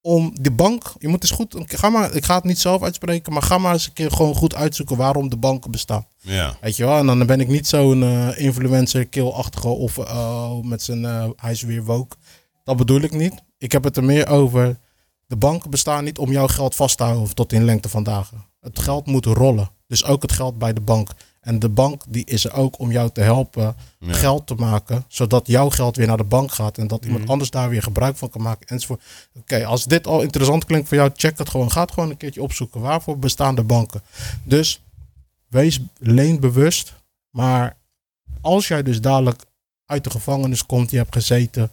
om de bank, je moet eens goed, ga maar, ik ga het niet zelf uitspreken, maar ga maar eens een keer gewoon goed uitzoeken waarom de banken bestaan. Ja. Weet je wel, en dan ben ik niet zo'n eh, influencer killachtige of eh, met zijn eh, hij is weer woke. Dat bedoel ik niet. Ik heb het er meer over. De banken bestaan niet om jouw geld vast te houden tot in lengte van dagen. Het geld moet rollen. Dus ook het geld bij de bank. En de bank die is er ook om jou te helpen Ja. geld te maken, zodat jouw geld weer naar de bank gaat en dat iemand Mhm. anders daar weer gebruik van kan maken enzovoort. Oké, als dit al interessant klinkt voor jou, check het gewoon. Ga het gewoon een keertje opzoeken. Waarvoor bestaan de banken? Dus wees leenbewust, maar als jij dus dadelijk uit de gevangenis komt, je hebt gezeten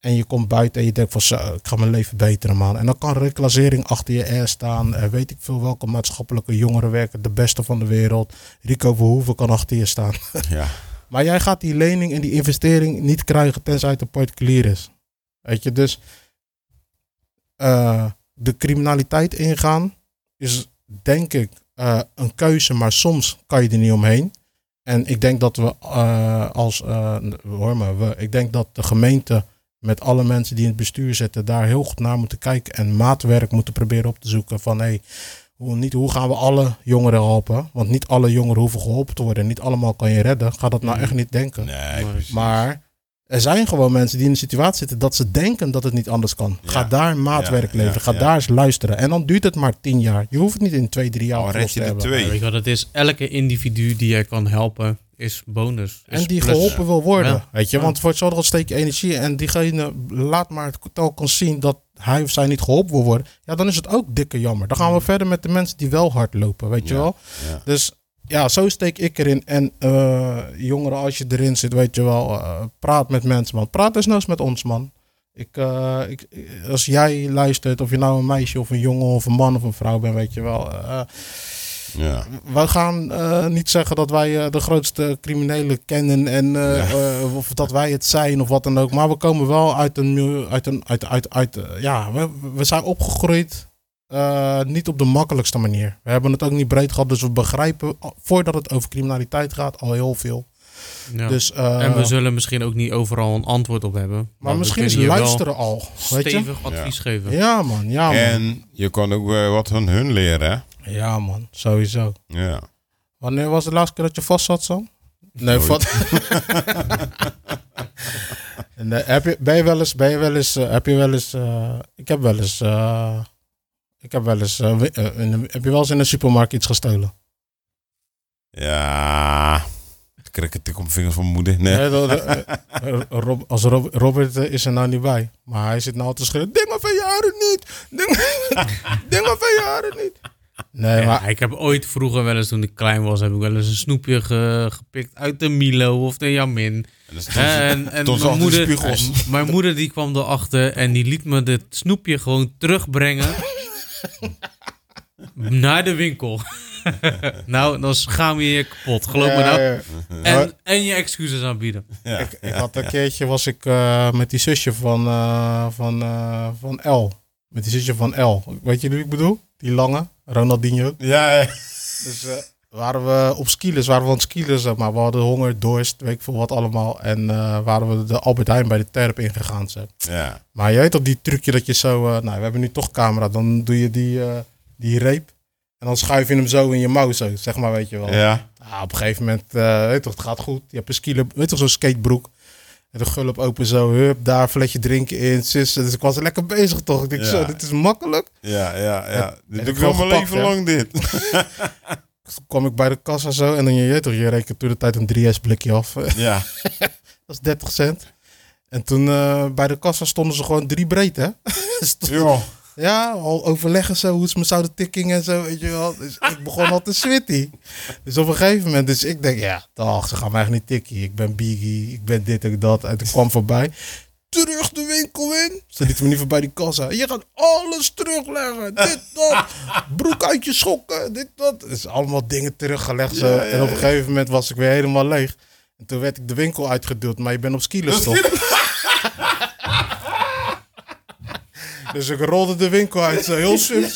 en je komt buiten en je denkt van zo, ik ga mijn leven beteren man. En dan kan reclassering achter je air staan. Eh, weet ik veel welke maatschappelijke jongeren werken, de beste van de wereld. Rico Verhoeven kan achter je staan. Ja. Maar jij gaat die lening en die investering niet krijgen tenzij het een particulier is. Weet je, dus eh, de criminaliteit ingaan is denk ik eh, een keuze, maar soms kan je er niet omheen. En ik denk dat we als, hoor maar, we, ik denk dat de gemeente met alle mensen die in het bestuur zitten daar heel goed naar moeten kijken en maatwerk moeten proberen op te zoeken van hey, hoe, niet, hoe gaan we alle jongeren helpen? Want niet alle jongeren hoeven geholpen te worden. Niet allemaal kan je redden. Ga dat nou Mhm. echt niet denken. Nee, Maar- precies. Maar er zijn gewoon mensen die in een situatie zitten dat ze denken dat het niet anders kan. Ga daar maatwerk Ja, leveren. ja, Ga ja. daar eens luisteren. En dan duurt het maar tien jaar. Je hoeft het niet in twee, drie jaar je te hebben. twee. Weet je wat het is? Elke individu die jij kan helpen is bonus. Is En die plus. geholpen wil worden. Ja. Weet je, Ja. want voor hetzelfde steek je energie. En diegene laat maar het telkens zien dat hij of zij niet geholpen wil worden. Ja, dan is het ook dikke jammer. Dan gaan we verder met de mensen die wel hard lopen. Weet je wel? Dus ja, zo steek ik erin. En eh, jongeren, als je erin zit, weet je wel, eh, praat met mensen, man. Praat eens nou eens met ons, man. Ik, eh, ik, als jij luistert, of je nou een meisje of een jongen of een man of een vrouw bent, weet je wel. Ja. wij gaan eh, niet zeggen dat wij eh, de grootste criminelen kennen en eh, eh, of dat wij het zijn of wat dan ook. Maar we komen wel uit een, milieu- uit een, uit, uit, uit, ja, we, we zijn opgegroeid eh, niet op de makkelijkste manier. We hebben het ook niet breed gehad, dus we begrijpen al- voordat het over criminaliteit gaat al heel veel. Ja. Dus, eh, en we zullen misschien ook niet overal een antwoord op hebben. maar misschien is je luisteren al, weet je? Stevig advies geven. Ja man, ja man. En je kan ook wat van hun leren, hè? Ja man, sowieso. Ja. Wanneer was de laatste keer dat je vast zat, Sam? Nee, eh, heb je, ben je wel eens, ben je wel eens, eh, heb je wel eens, eh, ik heb wel eens, eh, ik heb wel eens, in heb je wel eens in een supermarkt iets gestolen? Ja. Ik krijg een tik op mijn vingers van mijn moeder. Nee. Nee, dat- Rob, als Rob- Robert is er nou niet bij, maar hij zit nou te schreeuwen, dingen van jaren niet, dingen van jaren niet. Nee, Ja, maar ik heb ooit vroeger wel eens, toen ik klein was, heb ik wel eens een snoepje ge- gepikt uit de Milo of de Jamin. En ze- En, mijn, moeder, spiegels. en mijn moeder die kwam erachter en die liet me dit snoepje gewoon terugbrengen naar de winkel. nou, dan schaam je je kapot, geloof me nou. ja. En, en je excuses aanbieden. Ja. Ik, ik had een keertje was ik eh, met die zusje van, eh, van, eh, van L. Met die zusje van L. Weet je wie ik bedoel? Die lange, Ronaldinho. Ja, ja. Dus eh, waren we op skilers, waren we aan het skilers, zeg maar. We hadden honger, dorst, weet ik veel wat allemaal. En eh, waren we de Albert Heijn bij de Terp ingegaan. Zeg. ja. Maar je weet op die trucje dat je zo... eh, nou, we hebben nu toch camera. Dan doe je die, die reep. En dan schuif je hem zo in je mouw, zo, zeg maar, weet je wel. Ja. Ja, op een gegeven moment, weet toch, het gaat goed. Je hebt een skile, weet toch, zo'n skatebroek. En de gulp open zo, hup, daar flesje drinken in, sissen. Dus ik was lekker bezig toch. Ik denk Ja. zo, dit is makkelijk. Ja, ja, ja. En Dit ik doe ik wel mijn leven lang dit. Toen kwam ik bij de kassa zo en dan je weet toch, je rekent toen de tijd een 3S blikje af. dat Ja. is 30 cent. En toen eh, bij de kassa stonden ze gewoon drie breed, hè? Stond- Ja. Ja, al overleggen zo hoe ze me zouden tikking en zo, weet je wel. Dus ik begon al te switty. Dus op een gegeven moment, dus ik denk, ja, dag, ze gaan mij echt niet tikkie. Ik ben Biggie, ik ben dit en dat. En toen kwam voorbij. Terug de winkel in. Ze lieten me niet voorbij die kassa. Je gaat alles terugleggen. Dit, dat. Broek uit je schokken. Dit, dat. Dus allemaal dingen teruggelegd zo. Ja, ja, En op een gegeven moment was ik weer helemaal leeg. En toen werd ik de winkel uitgedeeld. Maar je bent op skilers toch? Dus ik rolde de winkel uit, zo heel suf.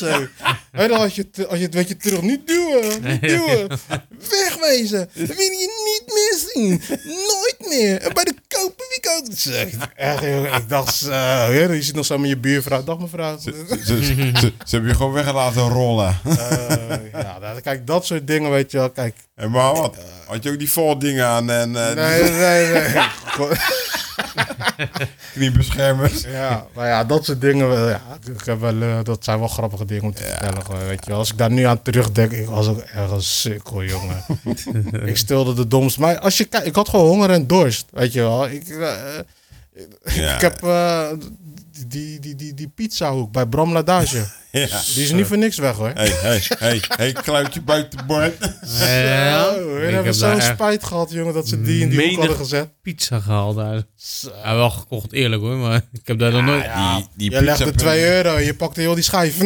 Hé, dan als je, het- als je het weet je terug, niet duwen, niet duwen. Wegwezen, dat wil je niet meer zien. Nooit meer. En bij de kopen, wie koopt Zeg, echt, ik dacht zo, ja, je ziet nog zo met je buurvrouw. Dag mevrouw. Ze, ze, ze, ze hebben je gewoon weggelaten rollen. Eh, ja, nou, kijk, dat soort dingen, weet je wel. Kijk, En maar wat? Had je ook die vol dingen aan en... eh, nee, nee, nee. Kniebeschermers. Ja, maar ja, dat soort dingen, wel, ja, ik heb wel, eh, dat zijn wel grappige dingen om te vertellen. Gewoon, weet je. wel. Als ik daar nu aan terugdenk, ik was ook echt een sukkel, jongen. ik stilde de domst. Maar als je kijkt, ik had gewoon honger en dorst, weet je wel. Ik, eh, Ja. ik heb eh, die, die, die, die pizzahoek bij Bram Ladage. Ja. Die is niet voor niks weg, hoor. Hey, hey, hey, hey, kluitje buiten bord. Ja, Zo, we ik hebben heb zo'n spijt gehad, jongen, dat ze die in die hoek hadden gezet. pizza gehaald daar. Ja, wel gekocht, eerlijk hoor, maar ik heb daar nog nooit... Die, die Je legde pizza- 2 euro en je pakte heel die schijf.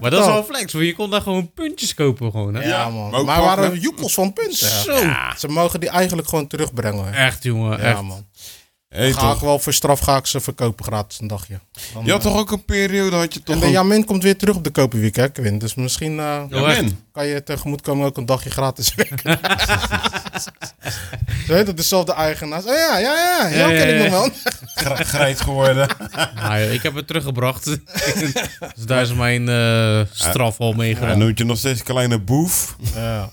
Maar dat is wel flex, want je kon daar gewoon puntjes kopen gewoon, hè? Ja, man. maar waren joekels van punten. Zo. Ze mogen die eigenlijk gewoon terugbrengen. hoor. Echt, jongen, Ja, echt. man. Hey, Ga ik toch? wel voor straf ga ik ze verkopen gratis een dagje. Dan, Je had eh, toch ook een periode, had je toch En de ook- Jamin komt weer terug op de Koperweek, hè, Quinn? Dus misschien? Man. kan je tegemoetkomen ook een dagje gratis werken. Heet het, dezelfde eigenaar. Oh ja, ja, ja. Ja, Ja, ja, ken ik ja. nog wel. Grijs geworden. Nou, ja, ik heb het teruggebracht. dus daar is mijn eh, straf al Hij meegedaan. noemt je nog steeds kleine boef. Ja.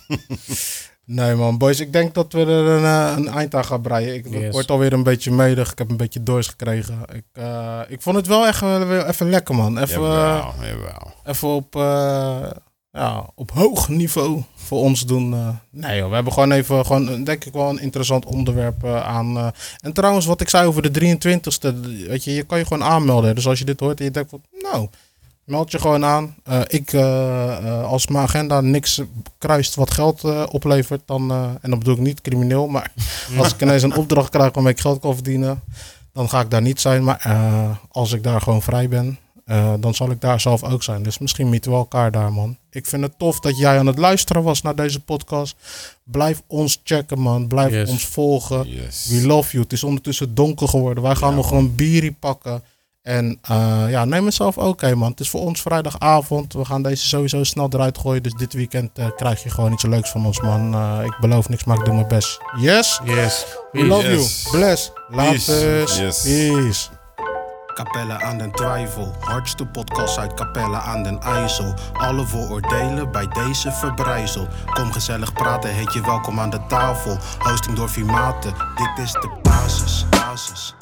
Nee man, boys, ik denk dat we er een, eh, een eind aan gaan breien. Ik Yes. word alweer een beetje medig. Ik heb een beetje dorst gekregen. Ik, eh, ik vond het wel echt even lekker man. Even, eh, Jawel, jawel. even op, ja, op hoog niveau voor ons doen. nee joh, we hebben gewoon even, gewoon, denk ik wel een interessant onderwerp aan. En trouwens, wat ik zei over de 23ste, weet je, je kan je gewoon aanmelden. Dus als je dit hoort en je denkt van, nou, meld je gewoon aan. Eh, ik, eh, eh, als mijn agenda niks kruist wat geld oplevert, dan, en dat bedoel ik niet crimineel, maar als ik ineens een opdracht krijg waarmee ik geld kan verdienen, dan ga ik daar niet zijn. Maar als ik daar gewoon vrij ben, dan zal ik daar zelf ook zijn. Dus misschien mieten we elkaar daar, man. Ik vind het tof dat jij aan het luisteren was naar deze podcast. Blijf ons checken, man. Blijf Yes. ons volgen. Yes. We love you. Het is ondertussen donker geworden. Wij gaan nog een bierie pakken. En eh, ja, neem het zelf ook, hè, man. Het is voor ons vrijdagavond. We gaan deze sowieso snel eruit gooien. Dus dit weekend eh, krijg je gewoon iets leuks van ons, man. Eh, ik beloof niks, maar ik doe mijn best. Yes? Yes. We love Yes. you. Bless. Later. Yes. Peace. Capelle aan den Twijfel, hardste podcast uit Capelle aan den IJssel. Alle vooroordelen bij deze verbrijzel. Kom gezellig praten, heet je welkom aan de tafel. Hosting door Vimaten, dit is de basis. basis.